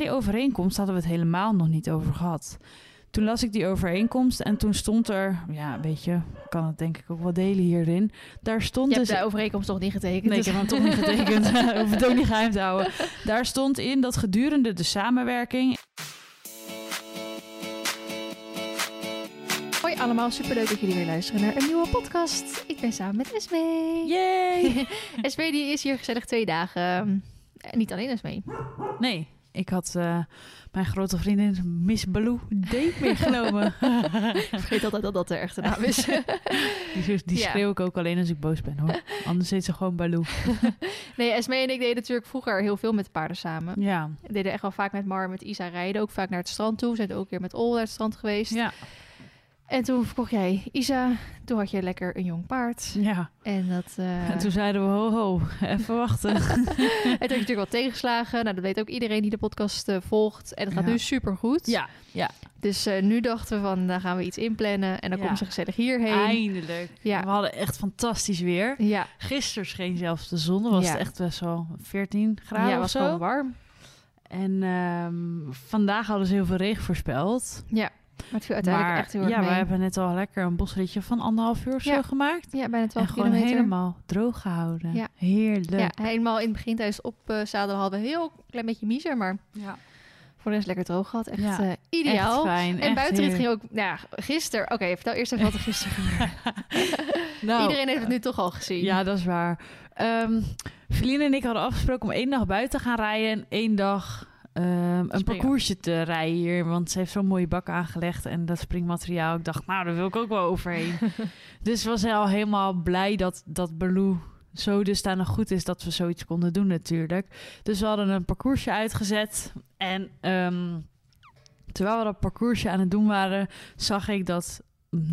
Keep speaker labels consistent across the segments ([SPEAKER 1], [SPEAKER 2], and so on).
[SPEAKER 1] die overeenkomst hadden we het helemaal nog niet over gehad. Toen las ik die overeenkomst en toen stond er, ja, weet je, kan het denk ik ook wel delen hierin. Daar stond
[SPEAKER 2] Je hebt
[SPEAKER 1] dus.
[SPEAKER 2] de overeenkomst toch niet getekend?
[SPEAKER 1] Nee, ik
[SPEAKER 2] dus-
[SPEAKER 1] heb hem toch niet getekend. Hoef het ook niet geheim te houden. Daar stond in dat gedurende de samenwerking.
[SPEAKER 2] Hoi allemaal, superleuk dat jullie weer luisteren naar een nieuwe podcast. Ik ben samen met Esme.
[SPEAKER 1] Yay!
[SPEAKER 2] Esme die is hier gezellig twee dagen. Niet alleen Esme.
[SPEAKER 1] Nee, ik had eh, mijn grote vriendin Miss Baloo Date meegenomen.
[SPEAKER 2] Ik vergeet altijd dat dat de echte naam is.
[SPEAKER 1] die die
[SPEAKER 2] Ja.
[SPEAKER 1] schreeuw ik ook alleen als ik boos ben hoor. Anders heet ze gewoon Baloo.
[SPEAKER 2] nee, Esme en ik deden natuurlijk vroeger heel veel met paarden samen.
[SPEAKER 1] Ja,
[SPEAKER 2] We deden echt wel vaak met Mar met Isa rijden. Ook vaak naar het strand toe. We zijn ook een keer met Ol naar het strand geweest.
[SPEAKER 1] ja,
[SPEAKER 2] En toen verkocht jij Isa. Toen had je lekker een jong paard.
[SPEAKER 1] ja.
[SPEAKER 2] En dat... eh,
[SPEAKER 1] En toen zeiden we, ho ho, even wachten.
[SPEAKER 2] En toen had je natuurlijk wat tegenslagen. Nou, dat weet ook iedereen die de podcast eh, volgt. En het gaat
[SPEAKER 1] Ja.
[SPEAKER 2] nu super goed.
[SPEAKER 1] ja, ja,
[SPEAKER 2] Dus eh, nu dachten we van, daar gaan we iets inplannen. En dan
[SPEAKER 1] Ja.
[SPEAKER 2] komen ze gezellig hierheen.
[SPEAKER 1] eindelijk.
[SPEAKER 2] Ja.
[SPEAKER 1] We hadden echt fantastisch weer.
[SPEAKER 2] Ja,
[SPEAKER 1] Gisteren scheen zelfs de zon. Dan was
[SPEAKER 2] Ja.
[SPEAKER 1] het echt best wel 14 graden
[SPEAKER 2] ja was
[SPEAKER 1] zo.
[SPEAKER 2] gewoon warm.
[SPEAKER 1] En ehm, vandaag hadden ze heel veel regen voorspeld.
[SPEAKER 2] Ja, maar het viel uiteindelijk
[SPEAKER 1] maar
[SPEAKER 2] echt heel erg
[SPEAKER 1] ja,
[SPEAKER 2] mee.
[SPEAKER 1] we hebben net al lekker een bosritje van anderhalf uur of
[SPEAKER 2] Ja.
[SPEAKER 1] zo gemaakt.
[SPEAKER 2] Ja, bijna 12
[SPEAKER 1] En gewoon helemaal droog gehouden.
[SPEAKER 2] Ja.
[SPEAKER 1] Heerlijk.
[SPEAKER 2] Ja, helemaal in het begin tijdens het opzadelen hadden we een heel klein beetje miezer. Maar
[SPEAKER 1] Ja.
[SPEAKER 2] voor de rest lekker droog gehad. Echt
[SPEAKER 1] Ja,
[SPEAKER 2] eh, ideaal.
[SPEAKER 1] Echt fijn.
[SPEAKER 2] en buitenrit ging ook... Nou ja, gisteren... Oké, vertel eerst even wat er gisteren gebeurde.
[SPEAKER 1] Nou,
[SPEAKER 2] Iedereen heeft het nu toch al gezien.
[SPEAKER 1] Ja, dat is waar. Feline en ik hadden afgesproken om één dag buiten te gaan rijden en één dag ehm, een parcoursje te rijden hier. Want ze heeft zo'n mooie bak aangelegd en dat springmateriaal. Ik dacht, nou, daar wil ik ook wel overheen. dus was al helemaal blij dat, dat Baloo zo dusdanig goed is dat we zoiets konden doen natuurlijk. Dus we hadden een parcoursje uitgezet en... ehm, Terwijl we dat parcoursje aan het doen waren, zag ik dat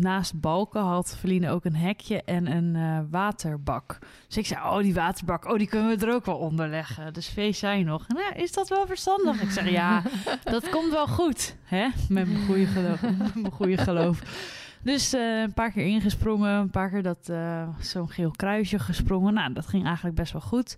[SPEAKER 1] naast balken had Feline ook een hekje en een eh, waterbak. Dus ik zei, oh, die waterbak, oh, die kunnen we er ook wel onder leggen. Dus feest zei nog, nou, is dat wel verstandig? Ik zeg, ja, dat komt wel goed, hè? Met mijn goede geloof. Mijn goede geloof. Dus eh, een paar keer ingesprongen, een paar keer dat eh, zo'n geel kruisje gesprongen. Nou, dat ging eigenlijk best wel goed.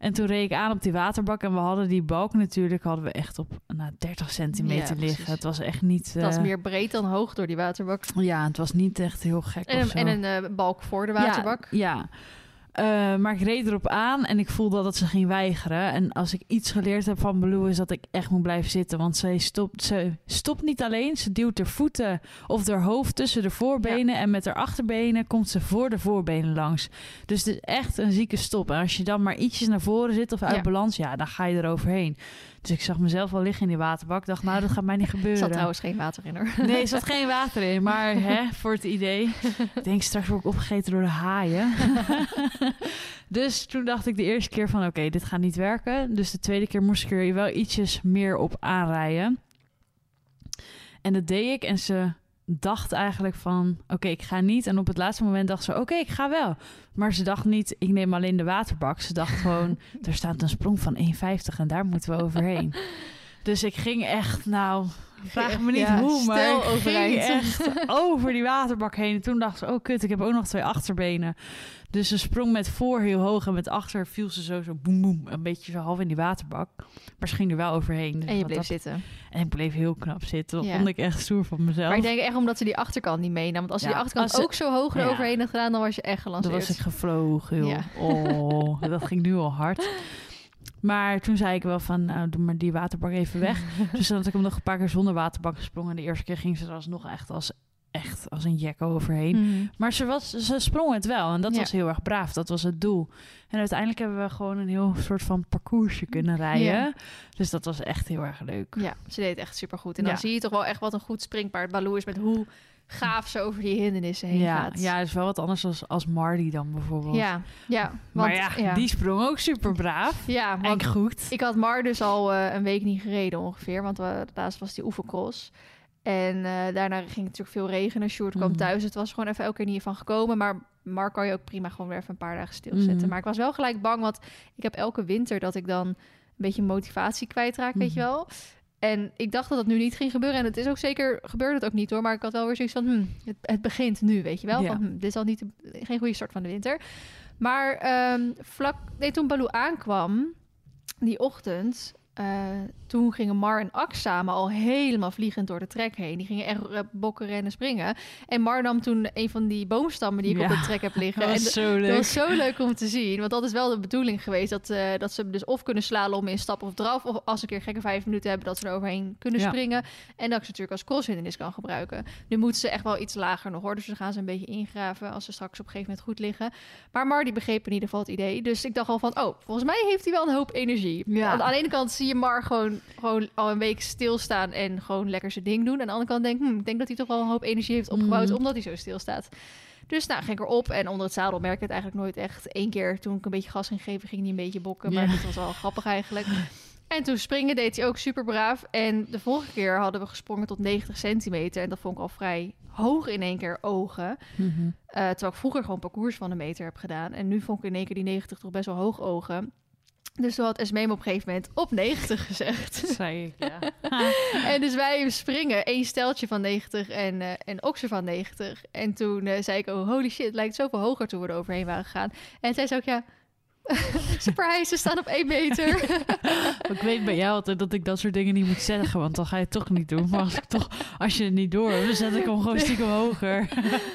[SPEAKER 1] En toen reed ik aan op die waterbak en we hadden die balk natuurlijk hadden we echt op nou, 30 centimeter
[SPEAKER 2] Ja,
[SPEAKER 1] liggen. Het was echt niet...
[SPEAKER 2] Het was
[SPEAKER 1] eh,
[SPEAKER 2] meer breed dan hoog door die waterbak.
[SPEAKER 1] Ja, het was niet echt heel gek
[SPEAKER 2] en een eh, balk voor de waterbak.
[SPEAKER 1] Ja, ja. Eh, maar ik reed erop aan en ik voelde dat ze ging weigeren. En als ik iets geleerd heb van Baloo is dat ik echt moet blijven zitten. Want ze stopt, ze stopt niet alleen. Ze duwt haar voeten of haar hoofd tussen de voorbenen. En met haar achterbenen komt ze voor de voorbenen langs. Dus het is echt een zieke stop. En als je dan maar ietsjes naar voren zit of uit
[SPEAKER 2] Ja.
[SPEAKER 1] balans, ja, dan ga je eroverheen. Dus ik zag mezelf wel liggen in die waterbak. Ik dacht, nou, dat gaat mij niet
[SPEAKER 2] Er
[SPEAKER 1] gebeuren.
[SPEAKER 2] zat trouwens geen water in hoor.
[SPEAKER 1] Nee, er zat geen water in, maar hè, voor het idee. Ik denk, straks word ik opgegeten door de haaien. dus toen dacht ik de eerste keer van, oké, dit gaat niet werken. Dus de tweede keer moest ik er wel ietsjes meer op aanrijden. En dat deed ik en ze dacht eigenlijk van, oké, ik ga niet. En op het laatste moment dacht ze, oké, ik ga wel. Maar ze dacht niet, ik neem alleen de waterbak. Ze dacht gewoon, er staat een sprong van 1,50 en daar moeten we overheen. Dus ik ging echt, nou, vraag me niet
[SPEAKER 2] Ja,
[SPEAKER 1] hoe, maar ik ging echt over die waterbak heen. En toen dacht ze, oh kut, ik heb ook nog twee achterbenen. Dus ze sprong met voor heel hoog en met achter viel ze zo, zo boem boem, een beetje zo half in die waterbak. Maar ze ging er wel overheen. Dus
[SPEAKER 2] En je bleef
[SPEAKER 1] dat-
[SPEAKER 2] zitten.
[SPEAKER 1] En ik bleef heel knap zitten. Dat
[SPEAKER 2] Ja.
[SPEAKER 1] vond ik echt stoer van mezelf.
[SPEAKER 2] Maar ik denk echt omdat ze die achterkant niet meenam. Want als ze
[SPEAKER 1] Ja,
[SPEAKER 2] die achterkant
[SPEAKER 1] ze-
[SPEAKER 2] ook zo hoog eroverheen had gedaan, dan was je echt
[SPEAKER 1] Dan
[SPEAKER 2] gelanceerd.
[SPEAKER 1] was ik gevlogen, joh.
[SPEAKER 2] Ja.
[SPEAKER 1] Oh, dat ging nu al hard. Maar toen zei ik wel van, nou, doe maar die waterbak even weg. dus dan had ik hem nog een paar keer zonder waterbak gesprongen. De eerste keer ging ze er alsnog echt als, echt als een jek overheen.
[SPEAKER 2] Mhm.
[SPEAKER 1] Maar ze, was, ze sprong het wel en dat
[SPEAKER 2] Ja.
[SPEAKER 1] was heel erg braaf. Dat was het doel. En uiteindelijk hebben we gewoon een heel soort van parcoursje kunnen rijden.
[SPEAKER 2] Ja.
[SPEAKER 1] Dus dat was echt heel erg leuk.
[SPEAKER 2] Ja, ze deed het echt supergoed. En dan
[SPEAKER 1] Ja.
[SPEAKER 2] zie je toch wel echt wat een goed springpaard Baloo is met hoe gaaf ze over die hindernissen heen
[SPEAKER 1] Ja,
[SPEAKER 2] gaat.
[SPEAKER 1] ja, is wel wat anders als, als Marty dan bijvoorbeeld.
[SPEAKER 2] ja, ja. Want,
[SPEAKER 1] maar ja, die sprong ook super braaf.
[SPEAKER 2] ja,
[SPEAKER 1] En goed.
[SPEAKER 2] ik had Mar dus al eh, een week niet gereden ongeveer. Want laatst was die oefencross. En eh, daarna ging het natuurlijk veel regenen. Sjoerd kwam
[SPEAKER 1] Mhm.
[SPEAKER 2] thuis. Het was gewoon even elke keer niet van gekomen. Maar Mar kan je ook prima gewoon weer even een paar dagen stilzetten.
[SPEAKER 1] Mhm.
[SPEAKER 2] Maar ik was wel gelijk bang, want ik heb elke winter dat ik dan een beetje motivatie kwijtraak, weet je
[SPEAKER 1] Mhm.
[SPEAKER 2] wel. En ik dacht dat dat nu niet ging gebeuren. En het is ook zeker, gebeurde het ook niet hoor. Maar ik had wel weer zoiets van, hmm, het, het begint nu, weet je wel.
[SPEAKER 1] Ja.
[SPEAKER 2] Van, hmm, dit is al niet geen goede start van de winter. Maar ehm, vlak, nee, toen Baloo aankwam, die ochtend, eh, toen gingen Mar en Ax samen al helemaal vliegend door de trek heen. Die gingen echt eh, bokken, rennen, springen. En Mar nam toen een van die boomstammen die ik
[SPEAKER 1] Ja.
[SPEAKER 2] op de trek heb liggen.
[SPEAKER 1] Dat
[SPEAKER 2] en
[SPEAKER 1] was
[SPEAKER 2] d-
[SPEAKER 1] zo leuk.
[SPEAKER 2] dat was zo leuk om te zien. Want dat is wel de bedoeling geweest. Dat, eh, dat ze dus of kunnen slalommen in stap of draf. Of als ze een keer gekke vijf minuten hebben, dat ze er overheen kunnen
[SPEAKER 1] Ja.
[SPEAKER 2] springen. En dat ik ze natuurlijk als crosshindernis kan gebruiken. Nu moeten ze echt wel iets lager nog hoor. Dus we gaan ze een beetje ingraven als ze straks op een gegeven moment goed liggen. Maar Mar die begreep in ieder geval het idee. Dus ik dacht al van, oh, volgens mij heeft hij wel een hoop energie.
[SPEAKER 1] Ja.
[SPEAKER 2] Aan de ene kant zie je Mar gewoon, gewoon al een week stilstaan en gewoon lekker zijn ding doen. Aan de andere kant denk ik, hm, ik denk dat hij toch wel een hoop energie heeft opgebouwd
[SPEAKER 1] Mhm.
[SPEAKER 2] omdat hij zo stilstaat. Dus nou, ging ik erop en onder het zadel merk ik het eigenlijk nooit echt. Eén keer toen ik een beetje gas ging geven, ging hij een beetje bokken. Maar
[SPEAKER 1] Ja.
[SPEAKER 2] dat was wel grappig eigenlijk. En toen springen deed hij ook super braaf. En de vorige keer hadden we gesprongen tot 90 centimeter. En dat vond ik al vrij hoog in één keer ogen. Eh, terwijl ik vroeger gewoon parcours van een meter heb gedaan. En nu vond ik in één keer die 90 toch best wel hoog ogen. Dus toen had Esmee me op een gegeven moment op 90 gezegd.
[SPEAKER 1] Zei ik, ja.
[SPEAKER 2] en dus wij springen, één steltje van 90 en, eh en van 90. En toen eh, zei ik, oh holy shit, het lijkt zoveel hoger toen we er overheen waren gegaan. En zij zei ook, ja, surprise, ze staan op 1 meter.
[SPEAKER 1] ik weet bij jou altijd dat ik dat soort dingen niet moet zeggen, want dan ga je het toch niet doen. Maar als, ik toch, als je het niet door hebt, dan zet ik hem gewoon stiekem hoger.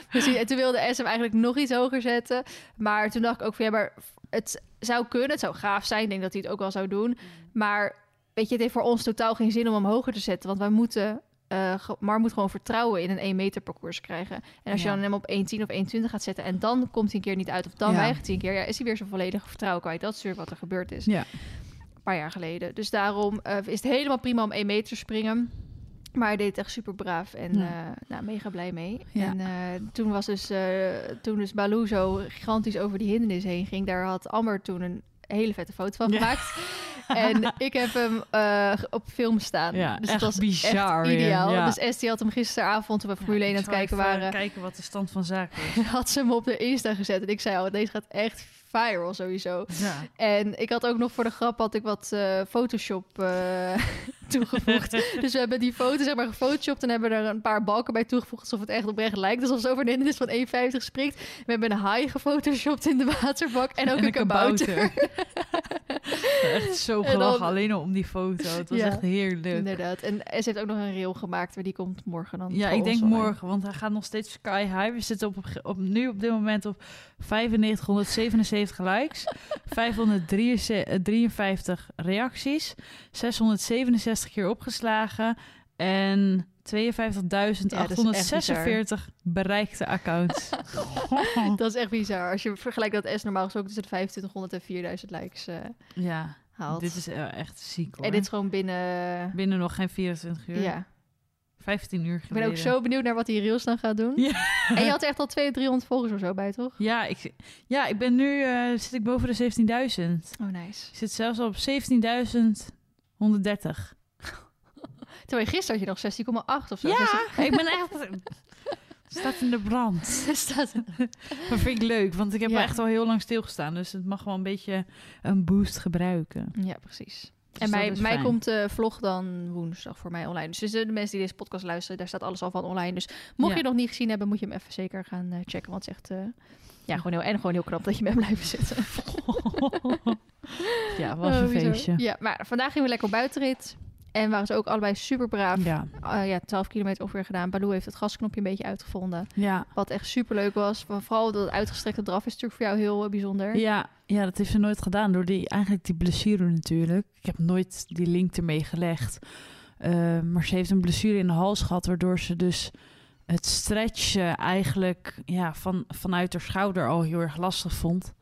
[SPEAKER 2] Precies, en toen wilde S hem eigenlijk nog iets hoger zetten. Maar toen dacht ik ook van ja, maar het zou kunnen, het zou gaaf zijn. Ik denk dat hij het ook wel zou doen. Maar weet je, het heeft voor ons totaal geen zin om hem hoger te zetten. Want wij moeten, eh, Mar moet gewoon vertrouwen in een 1 meter parcours krijgen. En als je dan hem op 1,10 of 1,20 gaat zetten en dan komt hij een keer niet uit of dan
[SPEAKER 1] Ja.
[SPEAKER 2] weigert hij een keer, ja, is hij weer zijn volledige vertrouwen kwijt. Dat is natuurlijk wat er gebeurd is
[SPEAKER 1] Ja.
[SPEAKER 2] een paar jaar geleden. Dus daarom eh, is het helemaal prima om 1 meter te springen. Maar hij deed het echt super braaf en
[SPEAKER 1] Ja.
[SPEAKER 2] eh, nou, mega blij mee.
[SPEAKER 1] Ja.
[SPEAKER 2] En eh, toen was dus, eh, toen dus Baloo zo gigantisch over die hindernis heen ging, daar had Amber toen een hele vette foto van
[SPEAKER 1] Ja.
[SPEAKER 2] En ik heb hem eh, op film staan.
[SPEAKER 1] Ja,
[SPEAKER 2] dus
[SPEAKER 1] echt
[SPEAKER 2] het was
[SPEAKER 1] bizar
[SPEAKER 2] echt ideaal.
[SPEAKER 1] ja.
[SPEAKER 2] Dus Estie had hem gisteravond toen we Formule 1 aan het kijken waren,
[SPEAKER 1] kijken wat de stand van zaken is.
[SPEAKER 2] had ze hem op de Insta gezet. En ik zei al, deze gaat echt viral sowieso.
[SPEAKER 1] Ja.
[SPEAKER 2] En ik had ook nog voor de grap had ik wat eh, Photoshop eh, toegevoegd. dus we hebben die foto zeg maar gefotoshopt en hebben er een paar balken bij toegevoegd alsof het echt oprecht lijkt. Alsof ze over een hindernis van 1,50 springt. We hebben een haai gefotoshopt in de waterbak en ook
[SPEAKER 1] En
[SPEAKER 2] een kabouter.
[SPEAKER 1] echt zo
[SPEAKER 2] En
[SPEAKER 1] gelachen,
[SPEAKER 2] dan-
[SPEAKER 1] alleen al om die foto. Het was
[SPEAKER 2] Ja.
[SPEAKER 1] echt heerlijk.
[SPEAKER 2] Inderdaad. En ze heeft ook nog een reel gemaakt, maar die komt morgen dan.
[SPEAKER 1] Ja, ik denk morgen, want hij gaat nog steeds sky high. We zitten op, op, nu op dit moment op 9577 likes, 553 reacties, 667 keer opgeslagen en 52.846 bereikte accounts.
[SPEAKER 2] Dat is echt bizar. Als je vergelijkt dat S normaal gesproken tussen de 2500 en 4000 likes eh,
[SPEAKER 1] ja,
[SPEAKER 2] haalt.
[SPEAKER 1] dit is eh, echt ziek hoor.
[SPEAKER 2] en dit is gewoon binnen...
[SPEAKER 1] Binnen nog geen 24 uur.
[SPEAKER 2] Ja.
[SPEAKER 1] 15 uur
[SPEAKER 2] Ik ben
[SPEAKER 1] geleden.
[SPEAKER 2] ook zo benieuwd naar wat die reels dan gaat doen.
[SPEAKER 1] Ja.
[SPEAKER 2] En je had er echt al 200, 300 volgers of zo bij, toch?
[SPEAKER 1] Ja, ik, ja, ik ben nu eh, zit ik boven de 17.000.
[SPEAKER 2] Oh, nice.
[SPEAKER 1] Ik zit zelfs op 17.130.
[SPEAKER 2] Terwijl gisteren had je nog 16,8 of zo.
[SPEAKER 1] Ja,
[SPEAKER 2] 16
[SPEAKER 1] ik ben echt... staat in de brand.
[SPEAKER 2] staat
[SPEAKER 1] Dat vind ik leuk, want ik heb
[SPEAKER 2] Ja.
[SPEAKER 1] echt al heel lang stilgestaan. Dus het mag wel een beetje een boost gebruiken.
[SPEAKER 2] Ja, precies.
[SPEAKER 1] Dus
[SPEAKER 2] en
[SPEAKER 1] dat
[SPEAKER 2] mij, komt de vlog dan woensdag voor mij online. Dus de mensen die deze podcast luisteren, daar staat alles al van online. Dus mocht
[SPEAKER 1] Ja.
[SPEAKER 2] je het nog niet gezien hebben, moet je hem even zeker gaan eh, checken. Want het is echt... eh, ja, gewoon heel, en gewoon heel knap dat je bent blijven zitten.
[SPEAKER 1] ja, was
[SPEAKER 2] Oh,
[SPEAKER 1] een feestje.
[SPEAKER 2] Ja, maar vandaag gingen we lekker op buitenrit. En waren ze ook allebei super braaf.
[SPEAKER 1] Ja,
[SPEAKER 2] Eh, ja, 12 kilometer ongeveer gedaan. Baloo heeft het gasknopje een beetje uitgevonden.
[SPEAKER 1] ja.
[SPEAKER 2] Wat echt super leuk was. Vooral dat het uitgestrekte draf is natuurlijk voor jou heel eh, bijzonder.
[SPEAKER 1] Ja, ja, dat heeft ze nooit gedaan door die, eigenlijk die blessure natuurlijk. Ik heb nooit die link ermee gelegd. Eh, maar ze heeft een blessure in de hals gehad, waardoor ze dus het stretchen eigenlijk ja, van, vanuit haar schouder al heel erg lastig vond.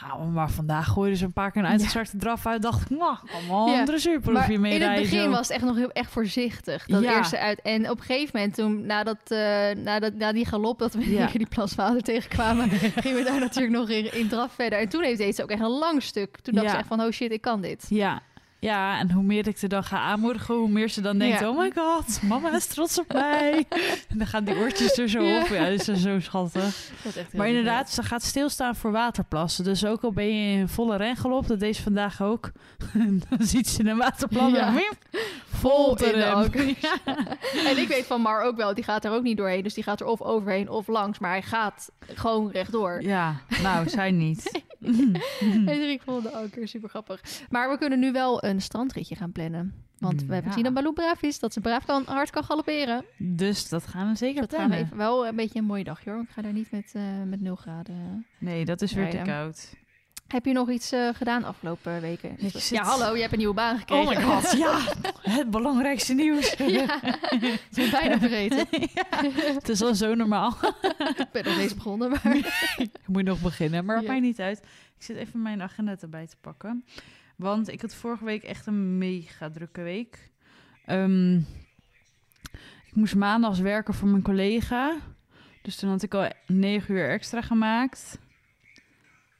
[SPEAKER 1] Ja, maar vandaag gooide ze een paar keer een uitgestrekte draf uit. Dacht ik, nou, kom maar
[SPEAKER 2] Ja,
[SPEAKER 1] een dressuurproefje
[SPEAKER 2] Maar in
[SPEAKER 1] mee
[SPEAKER 2] het begin
[SPEAKER 1] zo.
[SPEAKER 2] was het echt nog heel echt voorzichtig. Dat
[SPEAKER 1] Ja.
[SPEAKER 2] eerste uit. En op een gegeven moment, toen nadat, eh nadat, na die galop, dat we
[SPEAKER 1] Ja.
[SPEAKER 2] die plasvader tegenkwamen, gingen we daar natuurlijk nog in, in draf verder. En toen heeft deze ook echt een lang stuk. Toen dacht ze echt van, oh shit, ik kan dit.
[SPEAKER 1] Ja. Ja, en hoe meer ik er dan ga aanmoedigen, hoe meer ze dan denkt...
[SPEAKER 2] Ja.
[SPEAKER 1] oh my god, mama is trots op mij. en dan gaan die oortjes er zo
[SPEAKER 2] Ja.
[SPEAKER 1] op. Ja, dat is zo schattig.
[SPEAKER 2] Is echt
[SPEAKER 1] Maar inderdaad, ze gaat stilstaan voor waterplassen. Dus ook al ben je in volle rengelop, dat deze vandaag ook. dan ziet ze een waterplas
[SPEAKER 2] Ja.
[SPEAKER 1] en wiep, vol. Ja.
[SPEAKER 2] ja. En ik weet van Mar ook wel, die gaat er ook niet doorheen. Dus die gaat er of overheen of langs. Maar hij gaat gewoon rechtdoor.
[SPEAKER 1] Ja, nou, zij niet.
[SPEAKER 2] En ik vond het ook weer super grappig. Maar we kunnen nu wel een strandritje gaan plannen. Want we hebben
[SPEAKER 1] Ja.
[SPEAKER 2] gezien dat Baloo braaf is, dat ze braaf kan, hard kan galopperen.
[SPEAKER 1] Dus dat gaan we zeker
[SPEAKER 2] Dat gaan we even, wel een beetje een mooie dag, hoor. Ik ga daar niet met, eh met 0 graden.
[SPEAKER 1] Nee, dat is weer te koud.
[SPEAKER 2] Heb je nog iets eh, gedaan afgelopen weken?
[SPEAKER 1] Zit-
[SPEAKER 2] Ja, hallo, je hebt een nieuwe baan gekregen.
[SPEAKER 1] Oh my god, ja. Het belangrijkste nieuws.
[SPEAKER 2] ja, ik ben bijna vergeten.
[SPEAKER 1] Ja, Het is al zo normaal.
[SPEAKER 2] Ik ben nog eens begonnen, maar...
[SPEAKER 1] Ik moet nog beginnen, maar maakt
[SPEAKER 2] Ja.
[SPEAKER 1] mij niet uit. Ik zit even mijn agenda erbij te pakken. Want ik had vorige week echt een mega drukke week. Ehm, ik moest maandags werken voor mijn collega. Dus toen had ik al negen uur extra gemaakt.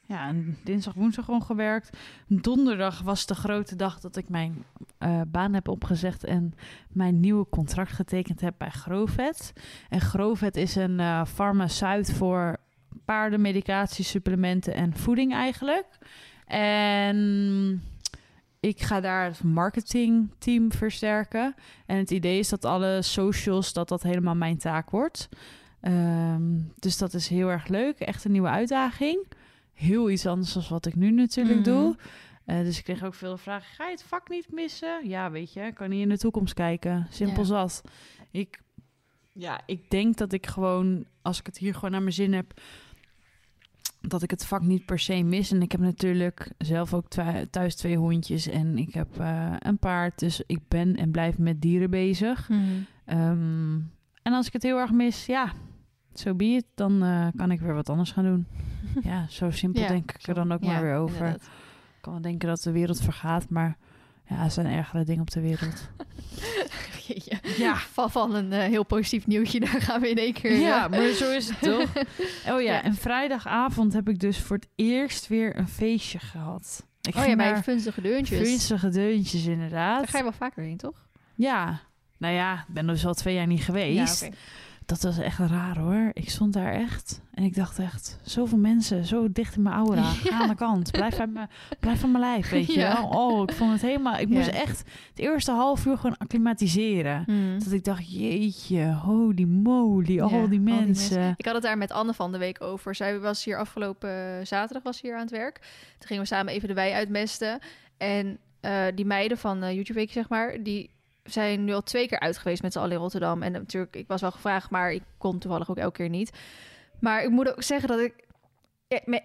[SPEAKER 1] Ja, en dinsdag, woensdag gewoon gewerkt. Donderdag was de grote dag dat ik mijn eh, baan heb opgezegd en mijn nieuwe contract getekend heb bij Grovet. En Grovet is een eh farmaceut voor paardenmedicatie, supplementen en voeding eigenlijk. En ik ga daar het marketingteam versterken. En het idee is dat alle socials, dat dat helemaal mijn taak wordt. Ehm, dus dat is heel erg leuk. Echt een nieuwe uitdaging. Heel iets anders dan wat ik nu natuurlijk
[SPEAKER 2] Mhm.
[SPEAKER 1] doe. Eh, dus ik kreeg ook veel vragen. Ga je het vak niet missen? Ja, weet je, kan niet in de toekomst kijken. Simpel
[SPEAKER 2] Ja.
[SPEAKER 1] zat. Ik, ja, ik denk dat ik gewoon, als ik het hier gewoon naar mijn zin heb, dat ik het vak niet per se mis. En ik heb natuurlijk zelf ook thuis twee hondjes en ik heb eh, een paard. Dus ik ben en blijf met dieren bezig. Ehm, en als ik het heel erg mis, ja, zo be it. Dan eh, kan ik weer wat anders gaan doen. Ja, zo simpel
[SPEAKER 2] Ja,
[SPEAKER 1] denk ik er dan ook
[SPEAKER 2] ja,
[SPEAKER 1] maar weer over.
[SPEAKER 2] inderdaad.
[SPEAKER 1] Ik kan wel denken dat de wereld vergaat, maar ja, er zijn ergere dingen op de wereld. Ja.
[SPEAKER 2] Van, van een eh, heel positief nieuwtje, daar gaan we in één keer...
[SPEAKER 1] Ja,
[SPEAKER 2] eh,
[SPEAKER 1] maar zo is het toch? Oh ja, en vrijdagavond heb ik dus voor het eerst weer een feestje gehad. Ik
[SPEAKER 2] Oh ja, bij Funstige Deuntjes.
[SPEAKER 1] Vunzige deuntjes inderdaad.
[SPEAKER 2] Daar ga je wel vaker heen, toch?
[SPEAKER 1] Ja, nou ja, ik ben dus al twee jaar niet geweest.
[SPEAKER 2] Ja.
[SPEAKER 1] Dat was echt raar hoor. Ik stond daar echt en ik dacht echt, zoveel mensen, zo dicht in mijn aura. Ga aan de kant, blijf van mijn, blijf van mijn lijf, weet je
[SPEAKER 2] Ja.
[SPEAKER 1] wel. Oh, ik vond het helemaal, ik
[SPEAKER 2] Ja.
[SPEAKER 1] moest echt het eerste half uur gewoon acclimatiseren.
[SPEAKER 2] Hmm.
[SPEAKER 1] Dat ik dacht, jeetje, holy moly, al, die mensen.
[SPEAKER 2] Ik had het daar met Anne van de week over. Zij was hier afgelopen zaterdag was hier aan het werk. Toen gingen we samen even de wei uitmesten. En eh, die meiden van eh, YouTube Week, zeg maar, die zijn nu al twee keer uit geweest met z'n allen in Rotterdam. En natuurlijk, ik was wel gevraagd, maar ik kon toevallig ook elke keer niet. Maar ik moet ook zeggen dat ik...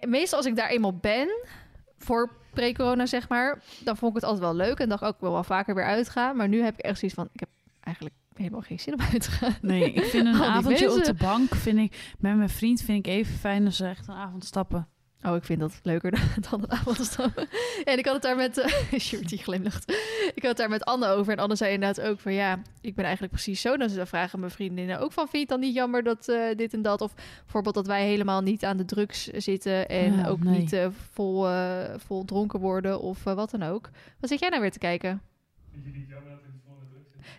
[SPEAKER 2] meestal als ik daar eenmaal ben, voor pre-corona zeg maar, dan vond ik het altijd wel leuk. En dacht ook, ik wil wel vaker weer uitgaan. Maar nu heb ik echt zoiets van, ik heb eigenlijk helemaal geen zin om uit te gaan.
[SPEAKER 1] Nee, ik vind een avondje op de bank, vind ik, met mijn vriend vind ik even fijn als echt een avond stappen.
[SPEAKER 2] Oh, ik vind dat leuker dan, een avondstappen. En ik had het daar met... eh die glimlacht. Ik had het daar met Anne over. En Anne zei inderdaad ook van... Ja, ik ben eigenlijk precies zo. Dan ze vragen mijn vriendinnen ook van... Vind je het dan niet jammer dat eh, dit en dat? Of bijvoorbeeld dat wij helemaal niet aan de drugs zitten. En
[SPEAKER 1] Ja,
[SPEAKER 2] ook
[SPEAKER 1] nee.
[SPEAKER 2] niet eh, vol, eh, vol dronken worden of eh, wat dan ook. Wat zit jij nou weer te kijken?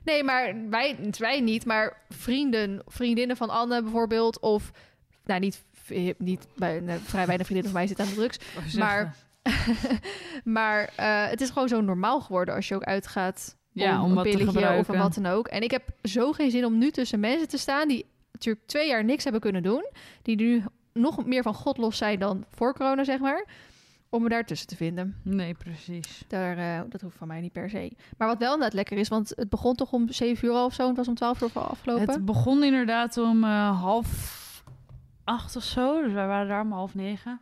[SPEAKER 2] Nee, maar wij, wij niet. Maar vrienden, vriendinnen van Anne bijvoorbeeld. Of, nou niet, niet bij, nou, vrij weinig vriendinnen van mij zitten aan de drugs. Maar, maar eh, het is gewoon zo normaal geworden als je ook uitgaat
[SPEAKER 1] Ja,
[SPEAKER 2] om,
[SPEAKER 1] om
[SPEAKER 2] een pilletje of wat dan ook. En ik heb zo geen zin om nu tussen mensen te staan die natuurlijk twee jaar niks hebben kunnen doen. Die nu nog meer van God los zijn dan voor corona, zeg maar. Om me daartussen te vinden.
[SPEAKER 1] Nee, precies.
[SPEAKER 2] Daar, eh, dat hoeft van mij niet per se. Maar wat wel inderdaad lekker is, want het begon toch om 7 uur al of zo. En het was om 12 uur afgelopen.
[SPEAKER 1] Het begon inderdaad om eh, half acht of zo. Dus wij waren daar om half negen.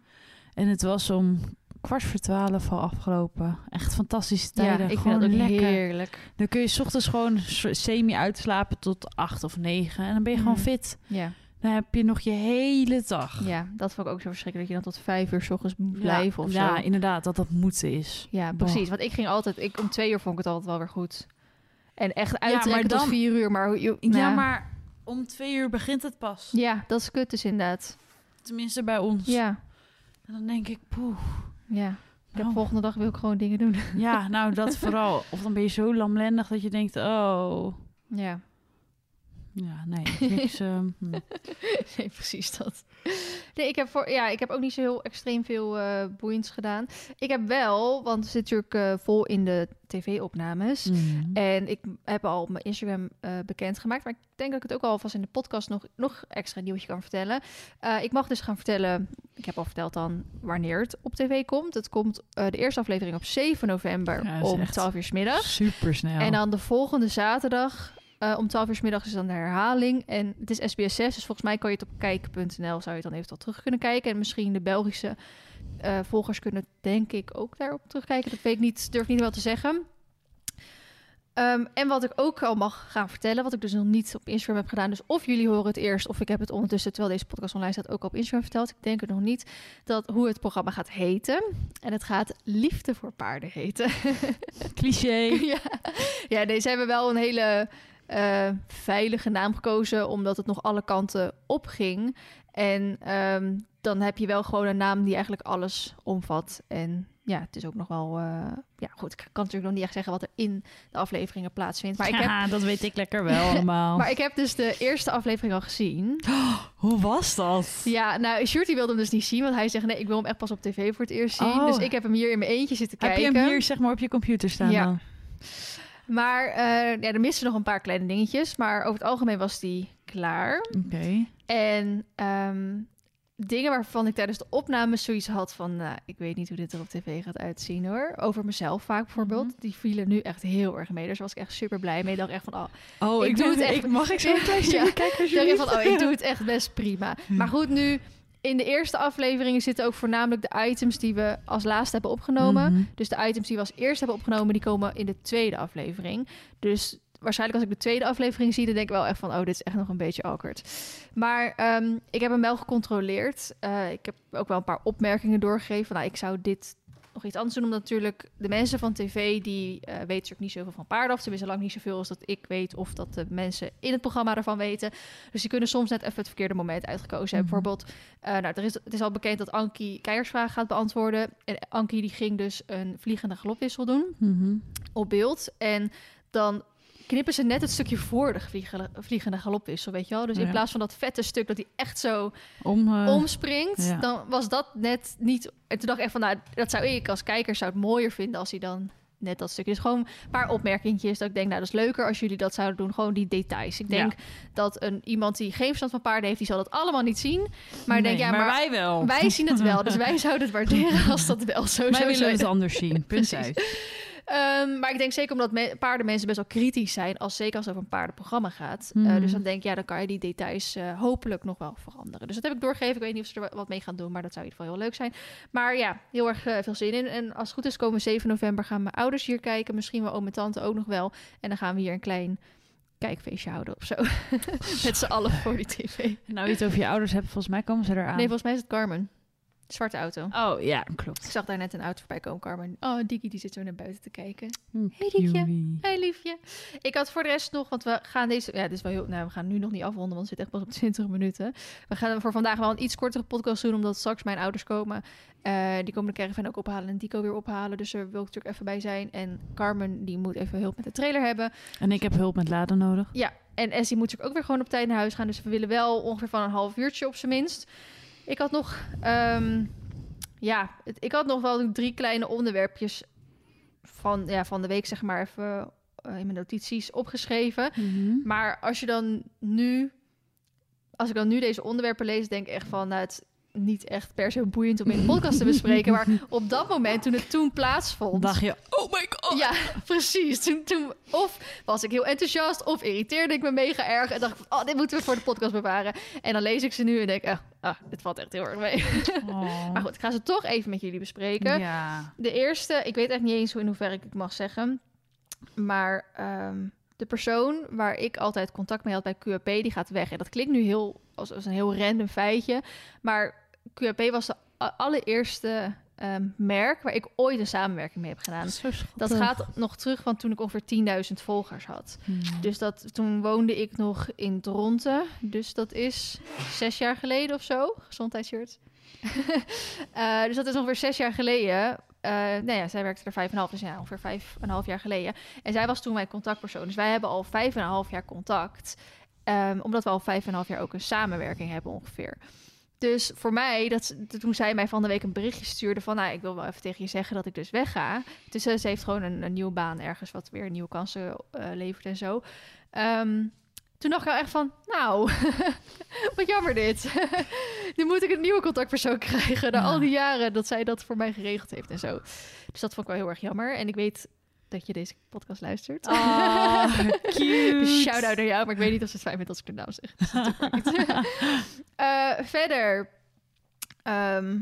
[SPEAKER 1] En het was om kwart voor twaalf al afgelopen. Echt fantastische
[SPEAKER 2] ja,
[SPEAKER 1] tijden.
[SPEAKER 2] ik
[SPEAKER 1] gewoon
[SPEAKER 2] vind dat
[SPEAKER 1] lekker.
[SPEAKER 2] heerlijk.
[SPEAKER 1] Dan kun je 's ochtends gewoon semi uitslapen tot acht of negen. En dan ben je gewoon
[SPEAKER 2] Mhm.
[SPEAKER 1] fit.
[SPEAKER 2] Ja.
[SPEAKER 1] Dan heb je nog je hele dag.
[SPEAKER 2] ja, dat vond ik ook zo verschrikkelijk. Dat je dan tot 5 uur s ochtends moet blijven of
[SPEAKER 1] ja,
[SPEAKER 2] zo.
[SPEAKER 1] inderdaad. Dat dat moeten is.
[SPEAKER 2] Ja, precies. Want ik ging altijd... Ik, om twee uur vond ik het altijd wel weer goed. En echt uittrekken
[SPEAKER 1] maar
[SPEAKER 2] tot
[SPEAKER 1] dan-
[SPEAKER 2] vier uur. Maar, je,
[SPEAKER 1] Ja,
[SPEAKER 2] nou,
[SPEAKER 1] maar om twee uur begint het pas.
[SPEAKER 2] Ja, dat is kut dus inderdaad.
[SPEAKER 1] Tenminste bij ons.
[SPEAKER 2] Ja,
[SPEAKER 1] En dan denk ik, poeh.
[SPEAKER 2] ja. Ik heb
[SPEAKER 1] Nou.
[SPEAKER 2] volgende dag wil ik gewoon dingen doen.
[SPEAKER 1] Ja, nou dat vooral. Of dan ben je zo lamlendig dat je denkt, oh,
[SPEAKER 2] Ja.
[SPEAKER 1] Ja, nee. Niks, ehm, hm.
[SPEAKER 2] nee, precies dat. Nee, ik heb, voor, ja, ik heb ook niet zo heel extreem veel eh boeiends gedaan. Ik heb wel, want we zitten natuurlijk eh, vol in de tv-opnames.
[SPEAKER 1] Mhm.
[SPEAKER 2] En ik heb al op mijn Instagram eh bekendgemaakt. Maar ik denk dat ik het ook al vast in de podcast nog, nog extra nieuwtje kan vertellen. Ik mag dus gaan vertellen, ik heb al verteld dan wanneer het op tv komt. Het komt de eerste aflevering op 7 november
[SPEAKER 1] Ja,
[SPEAKER 2] om
[SPEAKER 1] echt
[SPEAKER 2] 12 uur 's middags.
[SPEAKER 1] Super snel.
[SPEAKER 2] En dan de volgende zaterdag eh, om 12 uur 's middags is dan de herhaling. En het is SBS 6, dus volgens mij kan je het op kijk.nl zou je het dan eventueel terug kunnen kijken. En misschien de Belgische eh, volgers kunnen denk ik ook daarop terugkijken. Dat weet ik niet, durf niet wel te zeggen. Ehm, en wat ik ook al mag gaan vertellen, wat ik dus nog niet op Instagram heb gedaan. Dus of jullie horen het eerst, of ik heb het ondertussen, terwijl deze podcast online staat, ook op Instagram verteld. Ik denk het nog niet, dat hoe het programma gaat heten. En het gaat Liefde voor Paarden heten.
[SPEAKER 1] Cliché.
[SPEAKER 2] ja. ja, deze hebben wel een hele eh, veilige naam gekozen, omdat het nog alle kanten opging. En ehm, dan heb je wel gewoon een naam die eigenlijk alles omvat. En ja, het is ook nog wel... eh, ja, goed, ik kan natuurlijk nog niet echt zeggen wat er in de afleveringen plaatsvindt. Maar ik heb,
[SPEAKER 1] Ja, dat weet ik lekker wel allemaal.
[SPEAKER 2] maar ik heb dus de eerste aflevering al gezien.
[SPEAKER 1] Hoe was dat?
[SPEAKER 2] Ja, nou, Shorty wilde hem dus niet zien, want hij zegt... nee, ik wil hem echt pas op tv voor het eerst zien.
[SPEAKER 1] Oh.
[SPEAKER 2] Dus ik heb hem hier in mijn eentje zitten
[SPEAKER 1] Heb
[SPEAKER 2] kijken.
[SPEAKER 1] je hem hier zeg maar op je computer staan
[SPEAKER 2] Ja.
[SPEAKER 1] dan?
[SPEAKER 2] Maar eh, ja, er misten nog een paar kleine dingetjes. Maar over het algemeen was die klaar.
[SPEAKER 1] Oké.
[SPEAKER 2] En ehm, dingen waarvan ik tijdens de opname zoiets had van... nou, ik weet niet hoe dit er op tv gaat uitzien hoor. Over mezelf vaak bijvoorbeeld.
[SPEAKER 1] Mhm.
[SPEAKER 2] Die vielen nu echt heel erg mee. Dus daar was ik echt super blij mee. Ik dacht echt van, oh,
[SPEAKER 1] Oh,
[SPEAKER 2] Ik
[SPEAKER 1] ik,
[SPEAKER 2] doe het echt-.
[SPEAKER 1] Mag ik zo een klein
[SPEAKER 2] Ja.
[SPEAKER 1] stukje kijken
[SPEAKER 2] echt
[SPEAKER 1] alsjeblieft?
[SPEAKER 2] van, oh, ik doe het echt best prima.
[SPEAKER 1] Hm.
[SPEAKER 2] Maar goed, nu in de eerste afleveringen zitten ook voornamelijk de items die we als laatste hebben opgenomen.
[SPEAKER 1] Mhm.
[SPEAKER 2] Dus de items die we als eerste hebben opgenomen, die komen in de tweede aflevering. Dus waarschijnlijk als ik de tweede aflevering zie, dan denk ik wel echt van, oh, dit is echt nog een beetje awkward. Maar ehm, ik heb hem wel gecontroleerd. Eh, ik heb ook wel een paar opmerkingen doorgegeven. Nou, ik zou dit nog iets anders doen, omdat natuurlijk de mensen van tv, die eh, weten natuurlijk niet zoveel van paarden, of tenminste lang niet zoveel als dat ik weet, of dat de mensen in het programma ervan weten. Dus die kunnen soms net even het verkeerde moment uitgekozen hebben.
[SPEAKER 1] Mhm.
[SPEAKER 2] Bijvoorbeeld, eh, nou, er is, het is al bekend dat Ankie Keijersvragen gaat beantwoorden. En Ankie die ging dus een vliegende galopwissel doen
[SPEAKER 1] Mhm.
[SPEAKER 2] op beeld. En dan knippen ze net het stukje voor de vliegende, vliegende galopwissel, weet je wel. Dus in
[SPEAKER 1] Ja.
[SPEAKER 2] plaats van dat vette stuk dat hij echt zo
[SPEAKER 1] Om, eh,
[SPEAKER 2] omspringt,
[SPEAKER 1] ja.
[SPEAKER 2] dan was dat net niet... En toen dacht ik echt van, nou, dat zou ik als kijker zou het mooier vinden als hij dan net dat stukje... Dus gewoon een paar opmerkingjes dat ik denk, nou, dat is leuker als jullie dat zouden doen. Gewoon die details. Ik denk dat een, iemand die geen verstand van paarden heeft, die zal dat allemaal niet zien. Maar denk, ja, maar,
[SPEAKER 1] wij wel.
[SPEAKER 2] wij zien het wel. Dus wij zouden het waarderen als dat wel zo
[SPEAKER 1] Wij
[SPEAKER 2] zou
[SPEAKER 1] willen
[SPEAKER 2] zijn.
[SPEAKER 1] het anders zien. Punt
[SPEAKER 2] Precies.
[SPEAKER 1] uit.
[SPEAKER 2] Ehm, maar ik denk zeker omdat me- paardenmensen best wel kritisch zijn, als zeker als het over een paardenprogramma gaat. Eh,
[SPEAKER 1] Mhm.
[SPEAKER 2] dus dan denk ik, ja, dan kan je die details eh, hopelijk nog wel veranderen. Dus dat heb ik doorgegeven. Ik weet niet of ze er wat mee gaan doen, maar dat zou in ieder geval heel leuk zijn. Maar ja, heel erg eh, veel zin in. En als het goed is, komen 7 november gaan mijn ouders hier kijken. Misschien wel oom en tante ook nog wel. En dan gaan we hier een klein kijkfeestje houden of zo. Met z'n allen voor die tv. Nee,
[SPEAKER 1] Nou, het over je ouders hebt, volgens mij komen ze eraan.
[SPEAKER 2] volgens mij is het Carmen. Zwarte auto.
[SPEAKER 1] Oh, ja, klopt.
[SPEAKER 2] Ik zag daar net een auto voorbij komen, Carmen. Oh, Dikkie die zit zo naar buiten te kijken.
[SPEAKER 1] Hm,
[SPEAKER 2] Hey,
[SPEAKER 1] cutie.
[SPEAKER 2] Hey liefje. Ik had voor de rest nog, want we gaan deze, ja, dit is wel heel, nou, we gaan nu nog niet afronden, want het zit echt pas op 20 minuten. We gaan voor vandaag wel een iets kortere podcast doen, omdat straks mijn ouders komen. Eh, die komen de caravan ook ophalen en Dico weer ophalen, dus daar wil ik natuurlijk even bij zijn. En Carmen, die moet even hulp met de trailer hebben.
[SPEAKER 1] En ik heb hulp met laden nodig.
[SPEAKER 2] Ja, en Essie moet natuurlijk ook weer gewoon op tijd naar huis gaan, dus we willen wel ongeveer van een half uurtje op zijn minst. Ik had nog, ehm, ja, het- ik had nog wel drie kleine onderwerpjes van, ja, van de week, zeg maar, even eh, in mijn notities opgeschreven.
[SPEAKER 1] Mhm.
[SPEAKER 2] Maar als je dan nu, als ik dan nu deze onderwerpen lees, denk ik echt van, nou, het niet echt per se boeiend om in de podcast te bespreken. Maar op dat moment, toen het toen plaatsvond,
[SPEAKER 1] dacht je, oh my god.
[SPEAKER 2] ja, precies. Toen, toen, of was ik heel enthousiast, of irriteerde ik me mega erg. En dacht ik, oh, dit moeten we voor de podcast bewaren. En dan lees ik ze nu en denk ik, ah, ah, dit valt echt heel erg mee.
[SPEAKER 1] Oh.
[SPEAKER 2] Maar goed, ik ga ze toch even met jullie bespreken.
[SPEAKER 1] Ja.
[SPEAKER 2] De eerste, ik weet echt niet eens hoe in hoeverre ik het mag zeggen. Maar ehm, de persoon waar ik altijd contact mee had bij QAP, die gaat weg. En dat klinkt nu heel als, als een heel random feitje. Maar QAP was de allereerste ehm, merk waar ik ooit een samenwerking mee heb gedaan. Dat gaat nog terug van toen ik ongeveer 10.000 volgers had.
[SPEAKER 1] Hmm.
[SPEAKER 2] Dus dat, toen woonde ik nog in Dronten. Dus dat is zes jaar geleden of zo. Gezondheidsshirt. Eh, dus dat is ongeveer zes jaar geleden. Eh nou ja, zij werkte er vijf en een half, dus ja, ongeveer vijf en een half jaar geleden. En zij was toen mijn contactpersoon. Dus wij hebben al vijf en een half jaar contact. Ehm, omdat we al vijf en een half jaar ook een samenwerking hebben ongeveer. Dus voor mij, dat, toen zij mij van de week een berichtje stuurde van... nou, ik wil wel even tegen je zeggen dat ik dus wegga. Dus eh, ze heeft gewoon een, een nieuwe baan ergens... wat weer nieuwe kansen eh, levert en zo. Ehm, toen dacht ik wel echt van, nou, wat jammer dit. nu moet ik een nieuwe contactpersoon krijgen... na
[SPEAKER 1] Ja.
[SPEAKER 2] al die jaren dat zij dat voor mij geregeld heeft en zo. Dus dat vond ik wel heel erg jammer. En ik weet dat je deze podcast luistert.
[SPEAKER 1] Ah, cute.
[SPEAKER 2] Dus shout-out naar jou, maar ik weet niet of ze het fijn vindt als ik de naam zeg. Dus. Eh, verder ehm,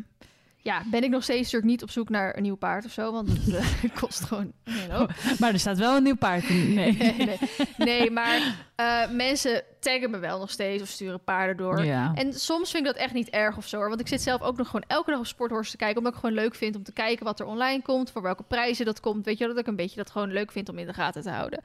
[SPEAKER 2] ja, ben ik nog steeds natuurlijk niet op zoek naar een nieuw paard of zo, want dat eh, kost gewoon een hele hoop.
[SPEAKER 1] Maar er staat wel een nieuw paard in. Nee.
[SPEAKER 2] Nee, nee, nee maar eh, mensen taggen me wel nog steeds of sturen paarden door.
[SPEAKER 1] Ja.
[SPEAKER 2] En soms vind ik dat echt niet erg of zo. hoor. Want ik zit zelf ook nog gewoon elke dag op Sporthorse te kijken. Omdat ik gewoon leuk vind om te kijken wat er online komt. Voor welke prijzen dat komt. Weet je dat ik een beetje dat gewoon leuk vind om in de gaten te houden.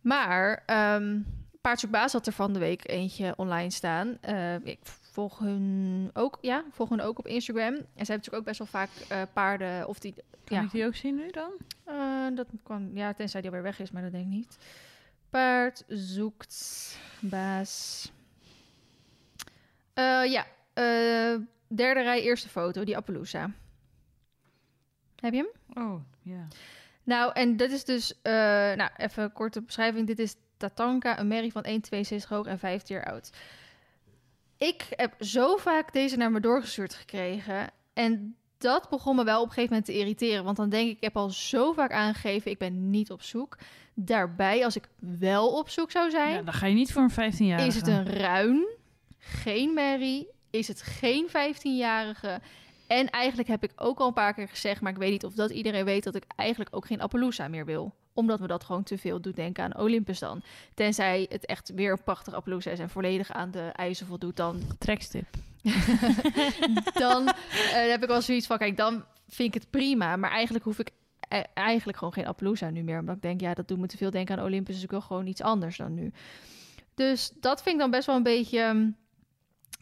[SPEAKER 2] Maar ehm Paardzoekbaas had er van de week eentje online staan. Eh, ik volg hun ook, ja, volg hun ook op Instagram. En ze hebben natuurlijk ook best wel vaak eh, paarden. Of die,
[SPEAKER 1] Kan
[SPEAKER 2] ja,
[SPEAKER 1] ik die ook zien nu dan?
[SPEAKER 2] eh, dat kan, ja, tenzij die alweer weg is, maar dat denk ik niet. Paard zoekt baas. Eh, ja, derde rij, eerste foto, die Appaloosa. Heb je hem?
[SPEAKER 1] Oh, ja.
[SPEAKER 2] Nou, en dit is dus, nou, even een korte beschrijving. Dit is Tatanka, een merrie van 1,62 hoog en 15 jaar oud. Ik heb zo vaak deze naar me doorgestuurd gekregen. En dat begon me wel op een gegeven moment te irriteren. Want dan denk ik, ik heb al zo vaak aangegeven, ik ben niet op zoek. Daarbij, als ik wel op zoek zou zijn,
[SPEAKER 1] ja. Dan ga je niet voor een 15 jaar.
[SPEAKER 2] is het een ruin, geen merrie, is het geen 15-jarige. En eigenlijk heb ik ook al een paar keer gezegd, maar ik weet niet of dat iedereen weet, dat ik eigenlijk ook geen Appaloosa meer wil. Omdat me dat gewoon te veel doet denken aan Olympus dan. Tenzij het echt weer een prachtig Appaloosa is en volledig aan de eisen voldoet, dan,
[SPEAKER 1] Trekstip.
[SPEAKER 2] dan eh, heb ik wel zoiets van, kijk, dan vind ik het prima. Maar eigenlijk hoef ik eh, eigenlijk gewoon geen Appaloosa nu meer. Omdat ik denk, ja, dat doet me te veel denken aan Olympus, dus ik wil gewoon iets anders dan nu. Dus dat vind ik dan best wel een beetje... ehm,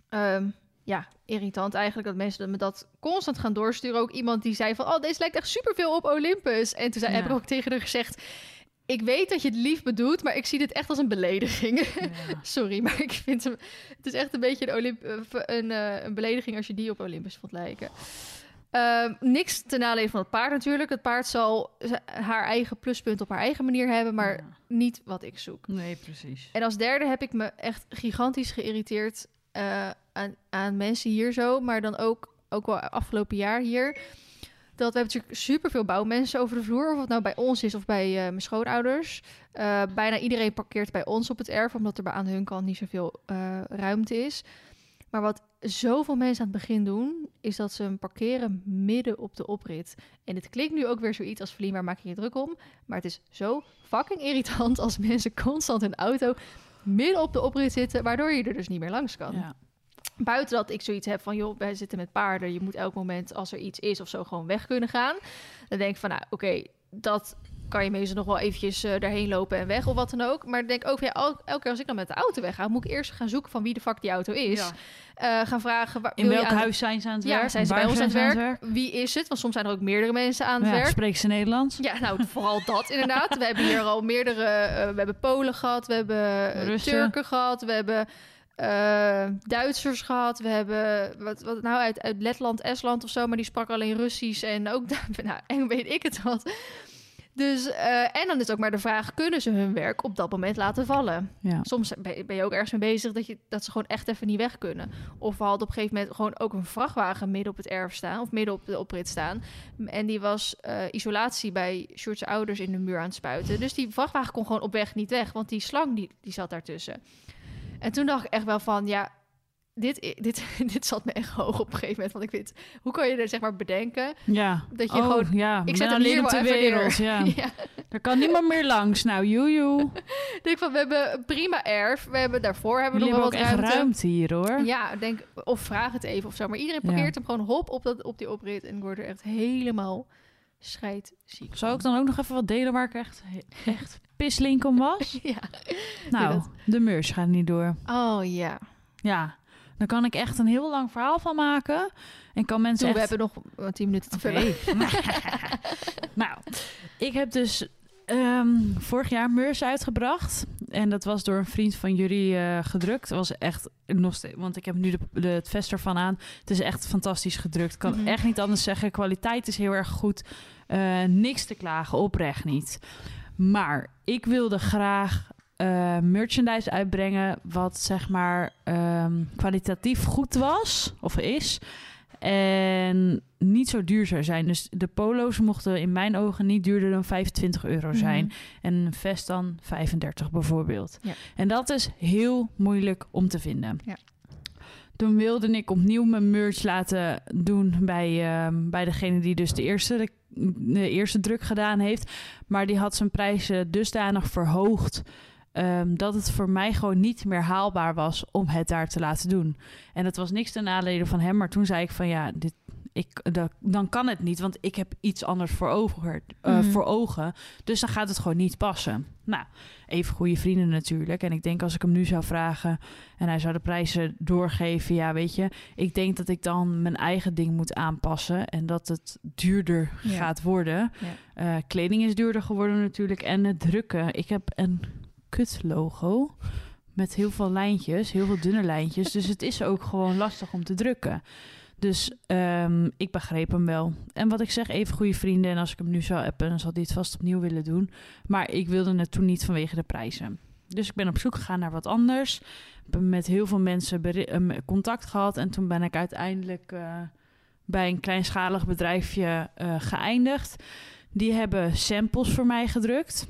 [SPEAKER 2] ehm, ja, irritant eigenlijk dat mensen me dat constant gaan doorsturen. Ook iemand die zei van, oh, deze lijkt echt superveel op Olympus. En toen zei,
[SPEAKER 1] Ja.
[SPEAKER 2] heb ik ook tegen haar gezegd, ik weet dat je het lief bedoelt, maar ik zie dit echt als een belediging. Sorry, maar ik vind hem... Het is echt een beetje een, Olymp eh, een, eh, een belediging als je die op Olympus vond lijken. Ehm, niks ten nadele van het paard natuurlijk. Het paard zal haar eigen pluspunt op haar eigen manier hebben, maar
[SPEAKER 1] Ja.
[SPEAKER 2] niet wat ik zoek.
[SPEAKER 1] Nee, precies.
[SPEAKER 2] En als derde heb ik me echt gigantisch geïrriteerd eh, aan, aan mensen hier zo, maar dan ook, ook wel afgelopen jaar hier. Dat we hebben natuurlijk superveel bouwmensen over de vloer, of het nou bij ons is of bij eh, mijn schoonouders. Eh, bijna iedereen parkeert bij ons op het erf, omdat er aan hun kant niet zoveel eh, ruimte is. Maar wat zoveel mensen aan het begin doen, is dat ze hem parkeren midden op de oprit. En het klinkt nu ook weer zoiets als Vlien, waar maak je je druk om? Maar het is zo fucking irritant als mensen constant hun auto midden op de oprit zitten, waardoor je er dus niet meer langs kan.
[SPEAKER 1] Ja.
[SPEAKER 2] Buiten dat ik zoiets heb van, joh, wij zitten met paarden. Je moet elk moment, als er iets is of zo, gewoon weg kunnen gaan. Dan denk ik van, nou, oké, dat kan je meestal nog wel eventjes eh, daarheen lopen en weg of wat dan ook. Maar ik denk ook, ja, el- elke keer als ik dan met de auto wegga, moet ik eerst gaan zoeken van wie de fuck die auto is.
[SPEAKER 1] Ja.
[SPEAKER 2] Eh, gaan vragen, waar,
[SPEAKER 1] In
[SPEAKER 2] wil je
[SPEAKER 1] welk
[SPEAKER 2] aan-
[SPEAKER 1] huis zijn ze aan het werk?
[SPEAKER 2] Ja, zijn ze
[SPEAKER 1] Waar
[SPEAKER 2] bij ons aan het werk? Wie is het? Want soms zijn er ook meerdere mensen aan het
[SPEAKER 1] Ja,
[SPEAKER 2] werk.
[SPEAKER 1] spreken ze Nederlands?
[SPEAKER 2] Ja, nou, vooral dat inderdaad. We hebben hier al meerdere... eh, we hebben Polen gehad, we hebben
[SPEAKER 1] Russen.
[SPEAKER 2] Turken gehad, we hebben eh, Duitsers gehad. We hebben, wat, wat nou, uit, uit Letland, Estland of zo, maar die sprak alleen Russisch en ook, nou, en weet ik het wat. Dus, eh, en dan is ook maar de vraag, kunnen ze hun werk op dat moment laten vallen?
[SPEAKER 1] Ja.
[SPEAKER 2] Soms ben je- ben je ook ergens mee bezig dat, je, dat ze gewoon echt even niet weg kunnen. Of we hadden op een gegeven moment gewoon ook een vrachtwagen midden op het erf staan. Of midden op de oprit staan. En die was eh, isolatie bij Sjoerdse ouders in de muur aan het spuiten. Dus die vrachtwagen kon gewoon op weg niet weg. Want die slang die, die zat daartussen. En toen dacht ik echt wel van, ja, dit, dit, dit zat me echt hoog op een gegeven moment. Want ik weet, hoe kan je er zeg maar bedenken
[SPEAKER 1] Ja.
[SPEAKER 2] dat je
[SPEAKER 1] oh,
[SPEAKER 2] gewoon...
[SPEAKER 1] ja.
[SPEAKER 2] Ik zet
[SPEAKER 1] alleen
[SPEAKER 2] hier
[SPEAKER 1] op de wereld. Ja.
[SPEAKER 2] ja.
[SPEAKER 1] Er kan niemand meer langs. Nou, joejoe.
[SPEAKER 2] Ik denk van, we hebben prima erf. We hebben daarvoor hebben we nog wel wat
[SPEAKER 1] echt
[SPEAKER 2] ruimte.
[SPEAKER 1] ruimte hier, hoor.
[SPEAKER 2] Ja, denk, of vraag het even of zo. Maar iedereen
[SPEAKER 1] Ja.
[SPEAKER 2] parkeert hem gewoon hop op, dat, op die oprit. En ik word er echt helemaal scheidziek
[SPEAKER 1] Zou ik dan ook nog even wat delen waar ik echt, echt pislink om was?
[SPEAKER 2] Ja.
[SPEAKER 1] Nou, de meurs gaat niet door.
[SPEAKER 2] Oh ja.
[SPEAKER 1] Ja, daar kan ik echt een heel lang verhaal van maken. En kan mensen
[SPEAKER 2] Toen, we hebben nog wat tien minuten te
[SPEAKER 1] Oké.
[SPEAKER 2] vullen.
[SPEAKER 1] nou, ik heb dus ehm, vorig jaar Meurs uitgebracht. En dat was door een vriend van jullie eh, gedrukt. Het was echt nog steeds, want ik heb nu de, de, het vest ervan aan. Het is echt fantastisch gedrukt. Kan
[SPEAKER 2] Mhm.
[SPEAKER 1] echt niet anders zeggen. Kwaliteit is heel erg goed. Eh, niks te klagen, oprecht niet. Maar ik wilde graag eh, merchandise uitbrengen wat zeg maar ehm, kwalitatief goed was of is. En niet zo duur zou zijn. Dus de polo's mochten in mijn ogen niet duurder dan 25 euro zijn.
[SPEAKER 2] Mhm.
[SPEAKER 1] En een vest dan 35 bijvoorbeeld.
[SPEAKER 2] Ja.
[SPEAKER 1] En dat is heel moeilijk om te vinden.
[SPEAKER 2] Ja.
[SPEAKER 1] Toen wilde ik opnieuw mijn merch laten doen bij, ehm, bij degene die dus de eerste, de, de eerste druk gedaan heeft. Maar die had zijn prijzen dusdanig verhoogd. Ehm, dat het voor mij gewoon niet meer haalbaar was om het daar te laten doen. En het was niks ten nadele van hem. Maar toen zei ik van ja, dit, ik, dat, dan kan het niet. Want ik heb iets anders voor ogen, eh,
[SPEAKER 2] Mhm.
[SPEAKER 1] voor ogen. Dus dan gaat het gewoon niet passen. Nou, even goede vrienden natuurlijk. En ik denk als ik hem nu zou vragen en hij zou de prijzen doorgeven, ja, weet je, ik denk dat ik dan mijn eigen ding moet aanpassen en dat het duurder
[SPEAKER 2] Ja.
[SPEAKER 1] gaat worden.
[SPEAKER 2] Ja.
[SPEAKER 1] Eh, kleding is duurder geworden natuurlijk en het drukken. Ik heb een kut logo met heel veel lijntjes, heel veel dunne lijntjes. dus het is ook gewoon lastig om te drukken. Dus ehm, ik begreep hem wel. En wat ik zeg, even goede vrienden. En als ik hem nu zou appen, dan zal hij het vast opnieuw willen doen. Maar ik wilde het toen niet vanwege de prijzen. Dus ik ben op zoek gegaan naar wat anders. Heb met heel veel mensen ehm, contact gehad. En toen ben ik uiteindelijk eh, bij een kleinschalig bedrijfje eh, geëindigd. Die hebben samples voor mij gedrukt.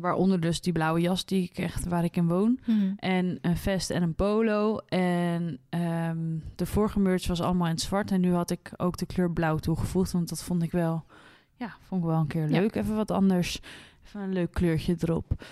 [SPEAKER 1] Waaronder dus die blauwe jas die ik echt waar ik in woon.
[SPEAKER 2] Mhm.
[SPEAKER 1] En een vest en een polo. En ehm, de vorige merch was allemaal in het zwart. En nu had ik ook de kleur blauw toegevoegd. Want dat vond ik wel, ja, vond ik wel een keer
[SPEAKER 2] Ja.
[SPEAKER 1] leuk. Even wat anders. Even een leuk kleurtje erop.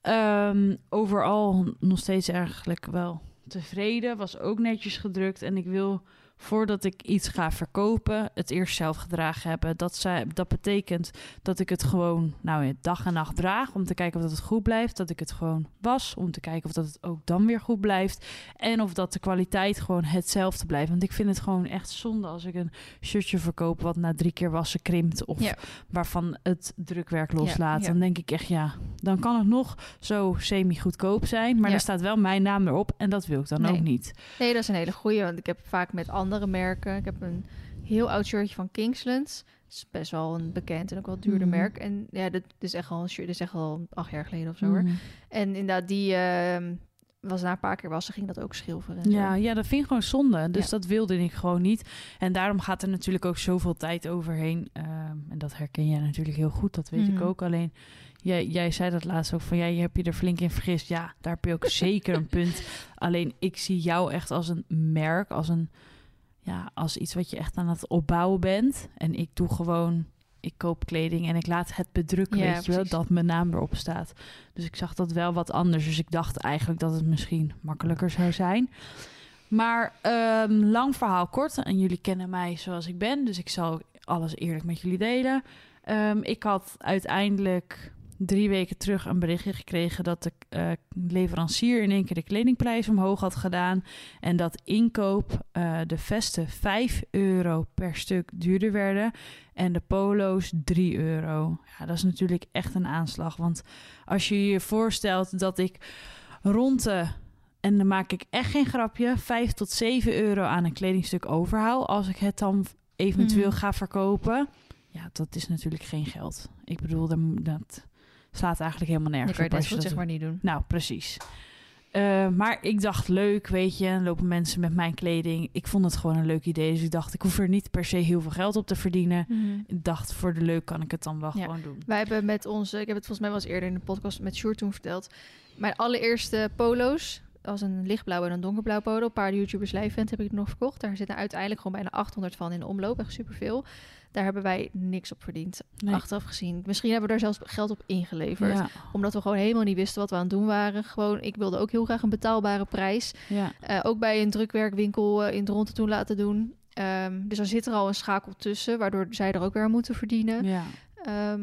[SPEAKER 1] Ehm, overal nog steeds eigenlijk wel tevreden. Was ook netjes gedrukt. En ik wil, voordat ik iets ga verkopen, het eerst zelf gedragen hebben. Dat, zij, dat betekent dat ik het gewoon nou, dag en nacht draag. Om te kijken of dat het goed blijft. Dat ik het gewoon was. Om te kijken of dat het ook dan weer goed blijft. En of dat de kwaliteit gewoon hetzelfde blijft. Want ik vind het gewoon echt zonde als ik een shirtje verkoop... wat na drie keer wassen krimpt. Of
[SPEAKER 2] Ja.
[SPEAKER 1] waarvan het drukwerk loslaat.
[SPEAKER 2] ja.
[SPEAKER 1] Dan denk ik echt, ja, dan kan het nog zo semi-goedkoop zijn. Maar er staat wel mijn naam erop. En dat wil ik dan
[SPEAKER 2] Nee.
[SPEAKER 1] ook niet.
[SPEAKER 2] Nee, dat is een hele goeie. Want ik heb vaak met andere merken. Ik heb een heel oud shirtje van Kingsland. Dat is best wel een bekend en ook wel duurder
[SPEAKER 1] Mhm.
[SPEAKER 2] merk. En ja, dit is echt al een shirt. Dit is echt al acht jaar geleden of zo. hoor.
[SPEAKER 1] Mhm.
[SPEAKER 2] En inderdaad, die ehm, was na een paar keer wassen, ging dat ook schilferen. zo.
[SPEAKER 1] Ja, ja, dat vind ik gewoon zonde. Dus
[SPEAKER 2] Ja.
[SPEAKER 1] dat wilde ik gewoon niet. En daarom gaat er natuurlijk ook zoveel tijd overheen. Ehm, en dat herken jij natuurlijk heel goed, dat weet ik
[SPEAKER 2] Mhm.
[SPEAKER 1] ook. Alleen, jij, jij zei dat laatst ook van... Ja, je hebt je er flink in vergist. Ja, daar heb je ook zeker een punt. Alleen, ik zie jou echt als een merk, als een... Ja, als iets wat je echt aan het opbouwen bent. En ik doe gewoon... Ik koop kleding en ik laat het bedrukken,
[SPEAKER 2] Ja,
[SPEAKER 1] weet je wel, dat mijn naam erop staat. Dus ik zag dat wel wat anders. Dus ik dacht eigenlijk dat het misschien makkelijker zou zijn. Maar ehm, lang verhaal kort. En jullie kennen mij zoals ik ben. Dus ik zal alles eerlijk met jullie delen. Ehm, ik had uiteindelijk drie weken terug een berichtje gekregen... dat de eh, leverancier in één keer de kledingprijs omhoog had gedaan. En dat inkoop eh, de vesten 5 euro per stuk duurder werden. En de polo's 3 euro. Ja, dat is natuurlijk echt een aanslag. Want als je je voorstelt dat ik rond de en dan maak ik echt geen grapje, 5 tot 7 euro aan een kledingstuk overhoud. Als ik het dan eventueel
[SPEAKER 2] Mhm.
[SPEAKER 1] ga verkopen. Ja, dat is natuurlijk geen geld. Ik bedoel, dat slaat eigenlijk helemaal
[SPEAKER 2] Dan
[SPEAKER 1] nergens
[SPEAKER 2] kan je
[SPEAKER 1] op.
[SPEAKER 2] goed zeg maar niet doen.
[SPEAKER 1] nou, precies. Eh, maar ik dacht, leuk, weet je, lopen mensen met mijn kleding. Ik vond het gewoon een leuk idee. Dus ik dacht, ik hoef er niet per se heel veel geld op te verdienen. Ik dacht, voor de leuk kan ik het dan wel
[SPEAKER 2] Ja.
[SPEAKER 1] gewoon doen.
[SPEAKER 2] Wij hebben met onze, ik heb het volgens mij wel eens eerder in de podcast met Sjoerd toen verteld. Mijn allereerste polo's, als een lichtblauw en een donkerblauw polo, een paar YouTubers live heb ik het nog verkocht. Daar zitten uiteindelijk gewoon bijna 800 van in de omloop, echt superveel. Daar hebben wij niks op verdiend,
[SPEAKER 1] Nee.
[SPEAKER 2] achteraf gezien. Misschien hebben we daar zelfs geld op ingeleverd.
[SPEAKER 1] Ja,
[SPEAKER 2] Omdat we gewoon helemaal niet wisten wat we aan het doen waren. Gewoon, ik wilde ook heel graag een betaalbare prijs.
[SPEAKER 1] ja.
[SPEAKER 2] Eh, ook bij een drukwerkwinkel eh, in Dronten toen laten doen. Ehm, dus er zit er al een schakel tussen, waardoor zij er ook weer aan moeten verdienen.
[SPEAKER 1] ja.
[SPEAKER 2] Ehm,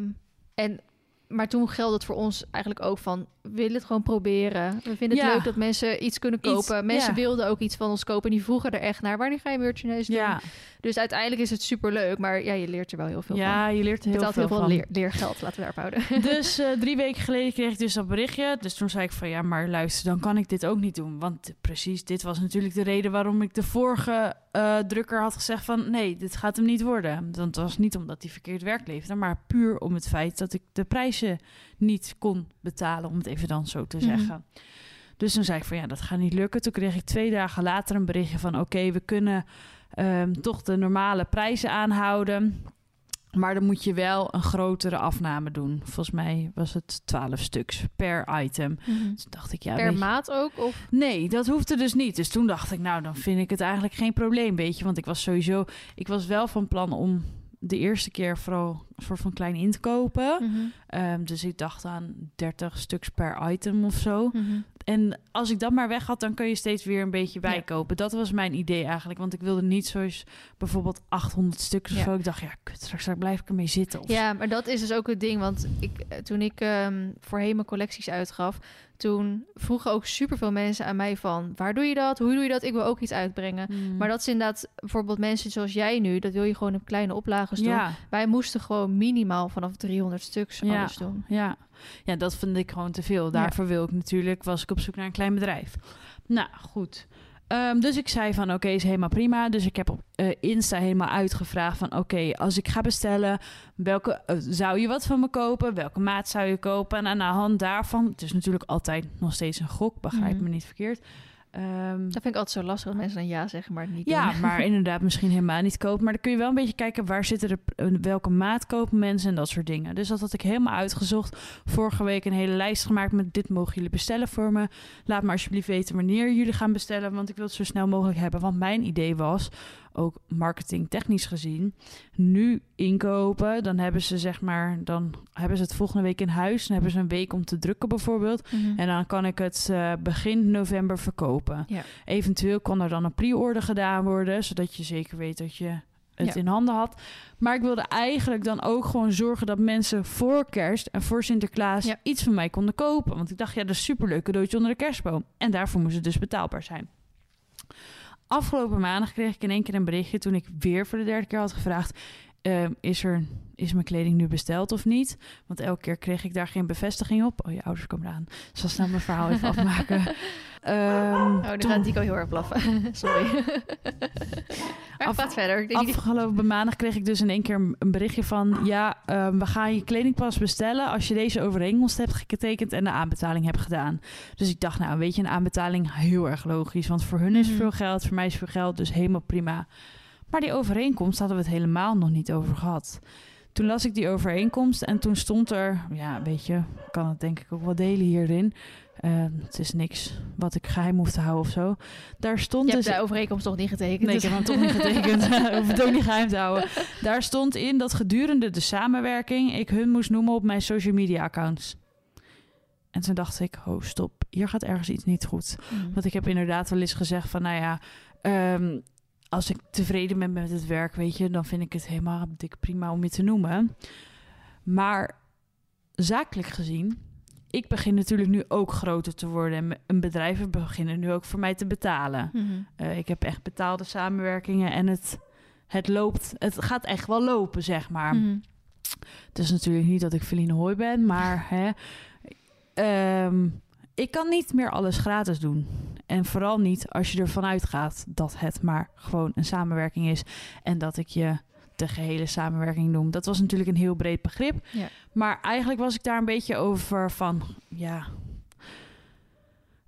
[SPEAKER 2] en, maar toen geldt het voor ons eigenlijk ook van... we willen het gewoon proberen. We vinden het
[SPEAKER 1] Ja.
[SPEAKER 2] leuk dat mensen iets kunnen
[SPEAKER 1] Iets,
[SPEAKER 2] kopen. mensen
[SPEAKER 1] ja.
[SPEAKER 2] wilden ook iets van ons kopen. En die vroegen er echt naar. Wanneer ga je merchandise doen?
[SPEAKER 1] ja.
[SPEAKER 2] Dus uiteindelijk is het super leuk, maar ja, je leert er wel heel veel van.
[SPEAKER 1] Ja, je leert er heel
[SPEAKER 2] betaalt
[SPEAKER 1] veel
[SPEAKER 2] heel veel
[SPEAKER 1] van.
[SPEAKER 2] leer, leergeld, laten we daarop houden.
[SPEAKER 1] Dus eh, drie weken geleden kreeg ik dus dat berichtje. Dus toen zei ik van ja, maar luister, dan kan ik dit ook niet doen. Want precies, dit was natuurlijk de reden waarom ik de vorige eh, drukker had gezegd van nee, dit gaat hem niet worden. Dat was niet omdat hij verkeerd werk leverde, maar puur om het feit dat ik de prijzen niet kon betalen, om het even dan zo te
[SPEAKER 2] Mhm.
[SPEAKER 1] zeggen. Dus toen zei ik van ja, dat gaat niet lukken. Toen kreeg ik twee dagen later een berichtje van oké, we kunnen ehm, toch de normale prijzen aanhouden. Maar dan moet je wel een grotere afname doen. Volgens mij was het 12 stuks per item. Dus dacht ik, ja,
[SPEAKER 2] per maat ook? Of?
[SPEAKER 1] Nee, dat hoefde dus niet. Dus toen dacht ik, nou, dan vind ik het eigenlijk geen probleem, weet je. Want ik was sowieso... Ik was wel van plan om de eerste keer vooral een soort van klein in te kopen.
[SPEAKER 2] Mhm.
[SPEAKER 1] Ehm, dus ik dacht aan 30 stuks per item of zo.
[SPEAKER 2] Mhm.
[SPEAKER 1] En als ik dat maar weg had, dan kun je steeds weer een beetje
[SPEAKER 2] Ja.
[SPEAKER 1] bijkopen. Dat was mijn idee eigenlijk. Want ik wilde niet zoals bijvoorbeeld 800 stuks of
[SPEAKER 2] Ja.
[SPEAKER 1] zo. Ik dacht, ja, kut, straks daar blijf ik ermee zitten. Of
[SPEAKER 2] Ja, maar dat is dus ook het ding. Want ik, eh, toen ik ehm, voorheen mijn collecties uitgaf, toen vroegen ook superveel mensen aan mij van... waar doe je dat? Hoe doe je dat? Ik wil ook iets uitbrengen.
[SPEAKER 1] Hmm.
[SPEAKER 2] Maar dat is inderdaad bijvoorbeeld mensen zoals jij nu... dat wil je gewoon op kleine oplages doen.
[SPEAKER 1] ja,
[SPEAKER 2] Wij moesten gewoon minimaal vanaf 300 stuks
[SPEAKER 1] Ja.
[SPEAKER 2] alles doen.
[SPEAKER 1] ja. ja, dat vind ik gewoon te veel. Daarvoor wil ik natuurlijk, was ik op zoek naar een klein bedrijf. Nou, goed. Ehm, dus ik zei van oké, is helemaal prima. Dus ik heb op eh, Insta helemaal uitgevraagd van oké, als ik ga bestellen, welke eh, zou je wat van me kopen? Welke maat zou je kopen? En aan de hand daarvan, het is natuurlijk altijd nog steeds een gok, begrijp
[SPEAKER 2] Mhm.
[SPEAKER 1] me niet verkeerd. Ehm,
[SPEAKER 2] Dat vind ik altijd zo lastig dat mensen dan ja zeggen, maar het niet
[SPEAKER 1] ja,
[SPEAKER 2] doen.
[SPEAKER 1] maar inderdaad misschien helemaal niet kopen. Maar dan kun je wel een beetje kijken waar zitten de, eh, welke maat kopen mensen en dat soort dingen. Dus dat had ik helemaal uitgezocht. Vorige week een hele lijst gemaakt met dit mogen jullie bestellen voor me. Laat me alsjeblieft weten wanneer jullie gaan bestellen, want ik wil het zo snel mogelijk hebben. Want mijn idee was, ook marketingtechnisch gezien, nu inkopen. Dan hebben ze zeg maar, dan hebben ze het volgende week in huis. Dan hebben ze een week om te drukken bijvoorbeeld.
[SPEAKER 2] Mhm.
[SPEAKER 1] En dan kan ik het eh, begin november verkopen.
[SPEAKER 2] Ja.
[SPEAKER 1] Eventueel kan er dan een pre-order gedaan worden, zodat je zeker weet dat je het
[SPEAKER 2] Ja.
[SPEAKER 1] in handen had. Maar ik wilde eigenlijk dan ook gewoon zorgen dat mensen voor kerst en voor Sinterklaas
[SPEAKER 2] Ja.
[SPEAKER 1] iets van mij konden kopen. Want ik dacht, ja, dat is superleuk cadeautje onder de kerstboom. En daarvoor moest het dus betaalbaar zijn. Afgelopen maandag kreeg ik in één keer een berichtje toen ik weer voor de derde keer had gevraagd: ehm, is, er, is mijn kleding nu besteld of niet? Want elke keer kreeg ik daar geen bevestiging op. Oh, je ouders komen eraan. Ik zal snel mijn verhaal even afmaken. Ehm,
[SPEAKER 2] Oh, nu
[SPEAKER 1] toen-
[SPEAKER 2] gaat Dico heel erg blaffen. Sorry. maar
[SPEAKER 1] Af-
[SPEAKER 2] gaat verder.
[SPEAKER 1] Afgelopen maandag kreeg ik dus in één keer een berichtje van... ja, ehm, we gaan je kleding pas bestellen... als je deze overeenkomst hebt getekend en de aanbetaling hebt gedaan. Dus ik dacht, nou, weet je, een aanbetaling heel erg logisch. Want voor hun is
[SPEAKER 2] Mhm.
[SPEAKER 1] veel geld, voor mij is veel geld, dus helemaal prima. Maar die overeenkomst hadden we het helemaal nog niet over gehad. Toen las ik die overeenkomst en toen stond er... ja, weet je, kan het denk ik ook wel delen hierin... Ehm, het is niks wat ik geheim hoef te houden of zo. Daar stond
[SPEAKER 2] je
[SPEAKER 1] dus
[SPEAKER 2] de overeenkomst toch niet getekend.
[SPEAKER 1] Nee, ik
[SPEAKER 2] dus-
[SPEAKER 1] heb hem toch niet getekend. Hoef het ook niet geheim te houden. Daar stond in dat gedurende de samenwerking ik hun moest noemen op mijn social media accounts. En toen dacht ik, oh stop, hier gaat ergens iets niet goed.
[SPEAKER 2] Mhm.
[SPEAKER 1] Want ik heb inderdaad wel eens gezegd van, nou ja, ehm, als ik tevreden ben met het werk, weet je, dan vind ik het helemaal dik prima om je te noemen. Maar zakelijk gezien, ik begin natuurlijk nu ook groter te worden en een bedrijven beginnen nu ook voor mij te betalen.
[SPEAKER 2] Mhm.
[SPEAKER 1] Eh, ik heb echt betaalde samenwerkingen en het, het loopt. Het gaat echt wel lopen, zeg maar.
[SPEAKER 2] Mhm.
[SPEAKER 1] Het is natuurlijk niet dat ik Feline Hooi ben, maar hè, ehm, ik kan niet meer alles gratis doen. En vooral niet als je ervan uitgaat dat het maar gewoon een samenwerking is en dat ik je de gehele samenwerking noem. Dat was natuurlijk een heel breed begrip.
[SPEAKER 2] Ja.
[SPEAKER 1] Maar eigenlijk was ik daar een beetje over van, ja,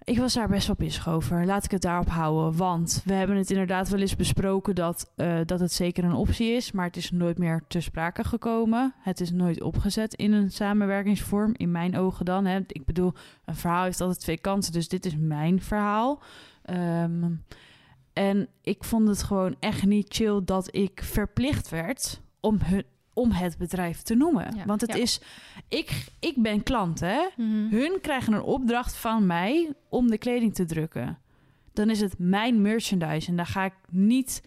[SPEAKER 1] ik was daar best wel pissig over. Laat ik het daarop houden. Want we hebben het inderdaad wel eens besproken dat, eh, dat het zeker een optie is. Maar het is nooit meer ter sprake gekomen. Het is nooit opgezet in een samenwerkingsvorm. In mijn ogen dan. Hè. Ik bedoel, een verhaal heeft altijd twee kanten. Dus dit is mijn verhaal. Ehm, en ik vond het gewoon echt niet chill dat ik verplicht werd om, hun, om het bedrijf te noemen.
[SPEAKER 2] Ja,
[SPEAKER 1] Want het
[SPEAKER 2] ja.
[SPEAKER 1] is... Ik, ik ben klant, hè?
[SPEAKER 2] Mhm.
[SPEAKER 1] Hun krijgen een opdracht van mij om de kleding te drukken. Dan is het mijn merchandise en daar ga ik niet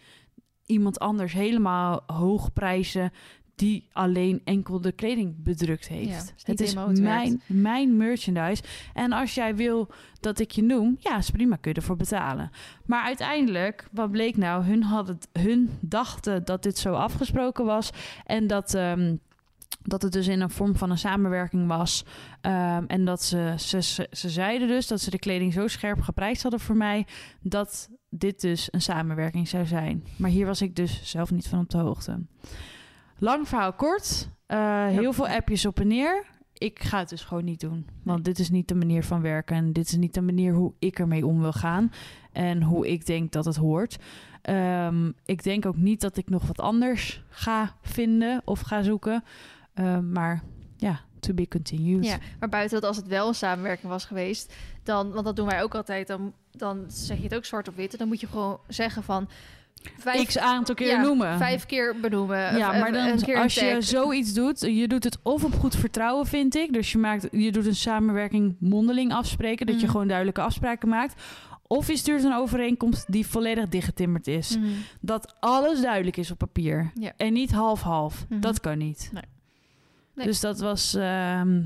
[SPEAKER 1] iemand anders helemaal hoog prijzen die alleen enkel de kleding bedrukt heeft.
[SPEAKER 2] Ja, is niet
[SPEAKER 1] het is mijn, mijn merchandise. En als jij wil dat ik je noem, ja, is prima, kun je ervoor betalen. Maar uiteindelijk, wat bleek nou? Hun, hadden, hun dachten dat dit zo afgesproken was en dat. ehm, dat het dus in een vorm van een samenwerking was. Ehm, en dat ze, ze, ze, ze zeiden dus dat ze de kleding zo scherp geprijsd hadden voor mij. dat dit dus een samenwerking zou zijn. Maar hier was ik dus zelf niet van op de hoogte. Lang verhaal kort. eh, Heel veel appjes op en neer. Ik ga het dus gewoon niet doen. Want dit is niet de manier van werken. En dit is niet de manier hoe ik ermee om wil gaan. En hoe ik denk dat het hoort. Ehm, ik denk ook niet dat ik nog wat anders ga vinden of ga zoeken. Ehm, maar ja, to be continued.
[SPEAKER 2] Ja, maar buiten dat als het wel een samenwerking was geweest, dan, want dat doen wij ook altijd, dan, dan zeg je het ook zwart op wit. En dan moet je gewoon zeggen van vijf,
[SPEAKER 1] X aantal keer
[SPEAKER 2] ja,
[SPEAKER 1] noemen.
[SPEAKER 2] vijf keer benoemen.
[SPEAKER 1] Ja, maar dan als je zoiets doet, je doet het of op goed vertrouwen, vind ik. Dus je, maakt, je doet een samenwerking mondeling afspreken, dat je
[SPEAKER 2] Mhm.
[SPEAKER 1] gewoon duidelijke afspraken maakt. Of je stuurt een overeenkomst die volledig dichtgetimmerd is.
[SPEAKER 2] Mhm.
[SPEAKER 1] Dat alles duidelijk is op papier.
[SPEAKER 2] Ja.
[SPEAKER 1] En niet half-half.
[SPEAKER 2] Mhm.
[SPEAKER 1] Dat kan niet.
[SPEAKER 2] Nee. Nee.
[SPEAKER 1] Dus dat was... ehm,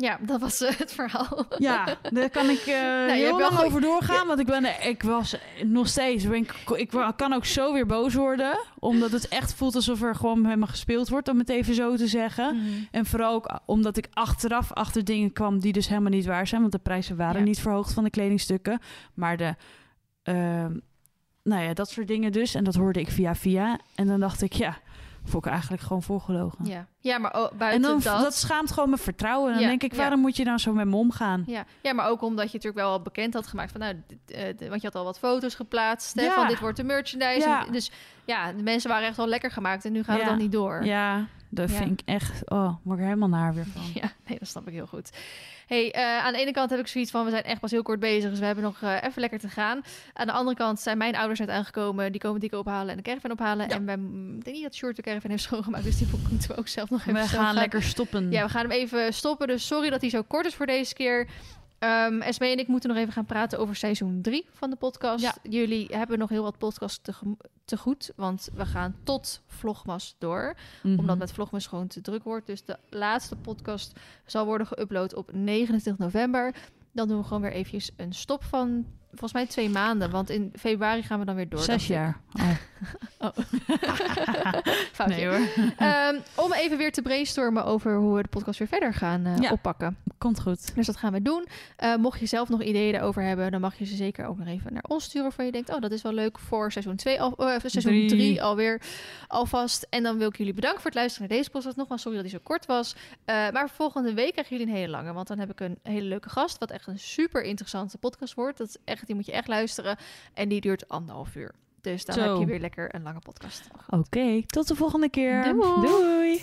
[SPEAKER 2] Ja, dat was eh, het verhaal.
[SPEAKER 1] ja, daar kan ik
[SPEAKER 2] hebt
[SPEAKER 1] heel lang over doorgaan. Want ik, ben, ik was nog steeds... Ben ik, kan ook zo weer boos worden. Omdat het echt voelt alsof er gewoon met me gespeeld wordt. Om het even zo te zeggen.
[SPEAKER 2] Mhm.
[SPEAKER 1] En vooral ook omdat ik achteraf achter dingen kwam die dus helemaal niet waar zijn. Want de prijzen waren
[SPEAKER 2] Ja.
[SPEAKER 1] niet verhoogd van de kledingstukken. Maar de, ehm, nou ja, dat soort dingen dus. En dat hoorde ik via via. En dan dacht ik, ja, voel ik eigenlijk gewoon voorgelogen.
[SPEAKER 2] Ja. ja, maar ook
[SPEAKER 1] en
[SPEAKER 2] buiten
[SPEAKER 1] dan
[SPEAKER 2] dat...
[SPEAKER 1] dat... schaamt gewoon mijn vertrouwen. En dan
[SPEAKER 2] Ja,
[SPEAKER 1] denk ik,
[SPEAKER 2] ja.
[SPEAKER 1] waarom moet je nou zo met me omgaan?
[SPEAKER 2] Ja. ja, maar ook omdat je natuurlijk wel al bekend had gemaakt van, nou, eh, want je had al wat foto's geplaatst, hè, van dit wordt de merchandise.
[SPEAKER 1] Ja.
[SPEAKER 2] En Dus ja, de mensen waren echt wel lekker gemaakt en nu gaat het dan niet door.
[SPEAKER 1] Ja, dat
[SPEAKER 2] Ja.
[SPEAKER 1] vind ik echt, oh, word ik er helemaal naar weer van.
[SPEAKER 2] Ja, nee, dat snap ik heel goed. Hey, eh, aan de ene kant heb ik zoiets van, we zijn echt pas heel kort bezig, dus we hebben nog eh, even lekker te gaan. Aan de andere kant zijn mijn ouders net aangekomen, die komen dikke ophalen en de caravan ophalen.
[SPEAKER 1] Ja.
[SPEAKER 2] En wij, ik denk niet dat Short de caravan heeft schoongemaakt, dus die moeten we ook zelf nog even
[SPEAKER 1] We gaan lekker stoppen.
[SPEAKER 2] Ja, we gaan hem even stoppen, dus sorry dat hij zo kort is voor deze keer. Ehm Esme en ik moeten nog even gaan praten over seizoen 3 van de podcast.
[SPEAKER 1] Ja.
[SPEAKER 2] Jullie hebben nog heel wat podcasts te, te goed, want we gaan tot Vlogmas door
[SPEAKER 1] Mhm.
[SPEAKER 2] omdat met Vlogmas gewoon te druk wordt. Dus de laatste podcast zal worden geüpload op 29 november. Dan doen we gewoon weer eventjes een stop van volgens mij twee maanden. Want in februari gaan we dan weer door.
[SPEAKER 1] Zes jaar. Oh.
[SPEAKER 2] Foutje.
[SPEAKER 1] Nee hoor.
[SPEAKER 2] Ehm, om even weer te brainstormen over hoe we de podcast weer verder gaan eh,
[SPEAKER 1] Ja.
[SPEAKER 2] oppakken.
[SPEAKER 1] Komt goed.
[SPEAKER 2] Dus dat gaan we doen. Eh, mocht je zelf nog ideeën erover hebben, dan mag je ze zeker ook nog even naar ons sturen. Waarvan je denkt, oh, dat is wel leuk voor seizoen 2, al, eh, seizoen
[SPEAKER 1] Drie.
[SPEAKER 2] 3 alweer alvast. En dan wil ik jullie bedanken voor het luisteren naar deze podcast. Nogmaals, sorry dat die zo kort was. Maar volgende week krijgen jullie een hele lange. Want dan heb ik een hele leuke gast, wat echt een super interessante podcast wordt. Dat is echt, die moet je echt luisteren. En die duurt anderhalf uur. Dus dan
[SPEAKER 1] Zo.
[SPEAKER 2] heb je weer lekker een lange podcast.
[SPEAKER 1] Oké, tot de volgende keer.
[SPEAKER 2] Doei.
[SPEAKER 1] Doei.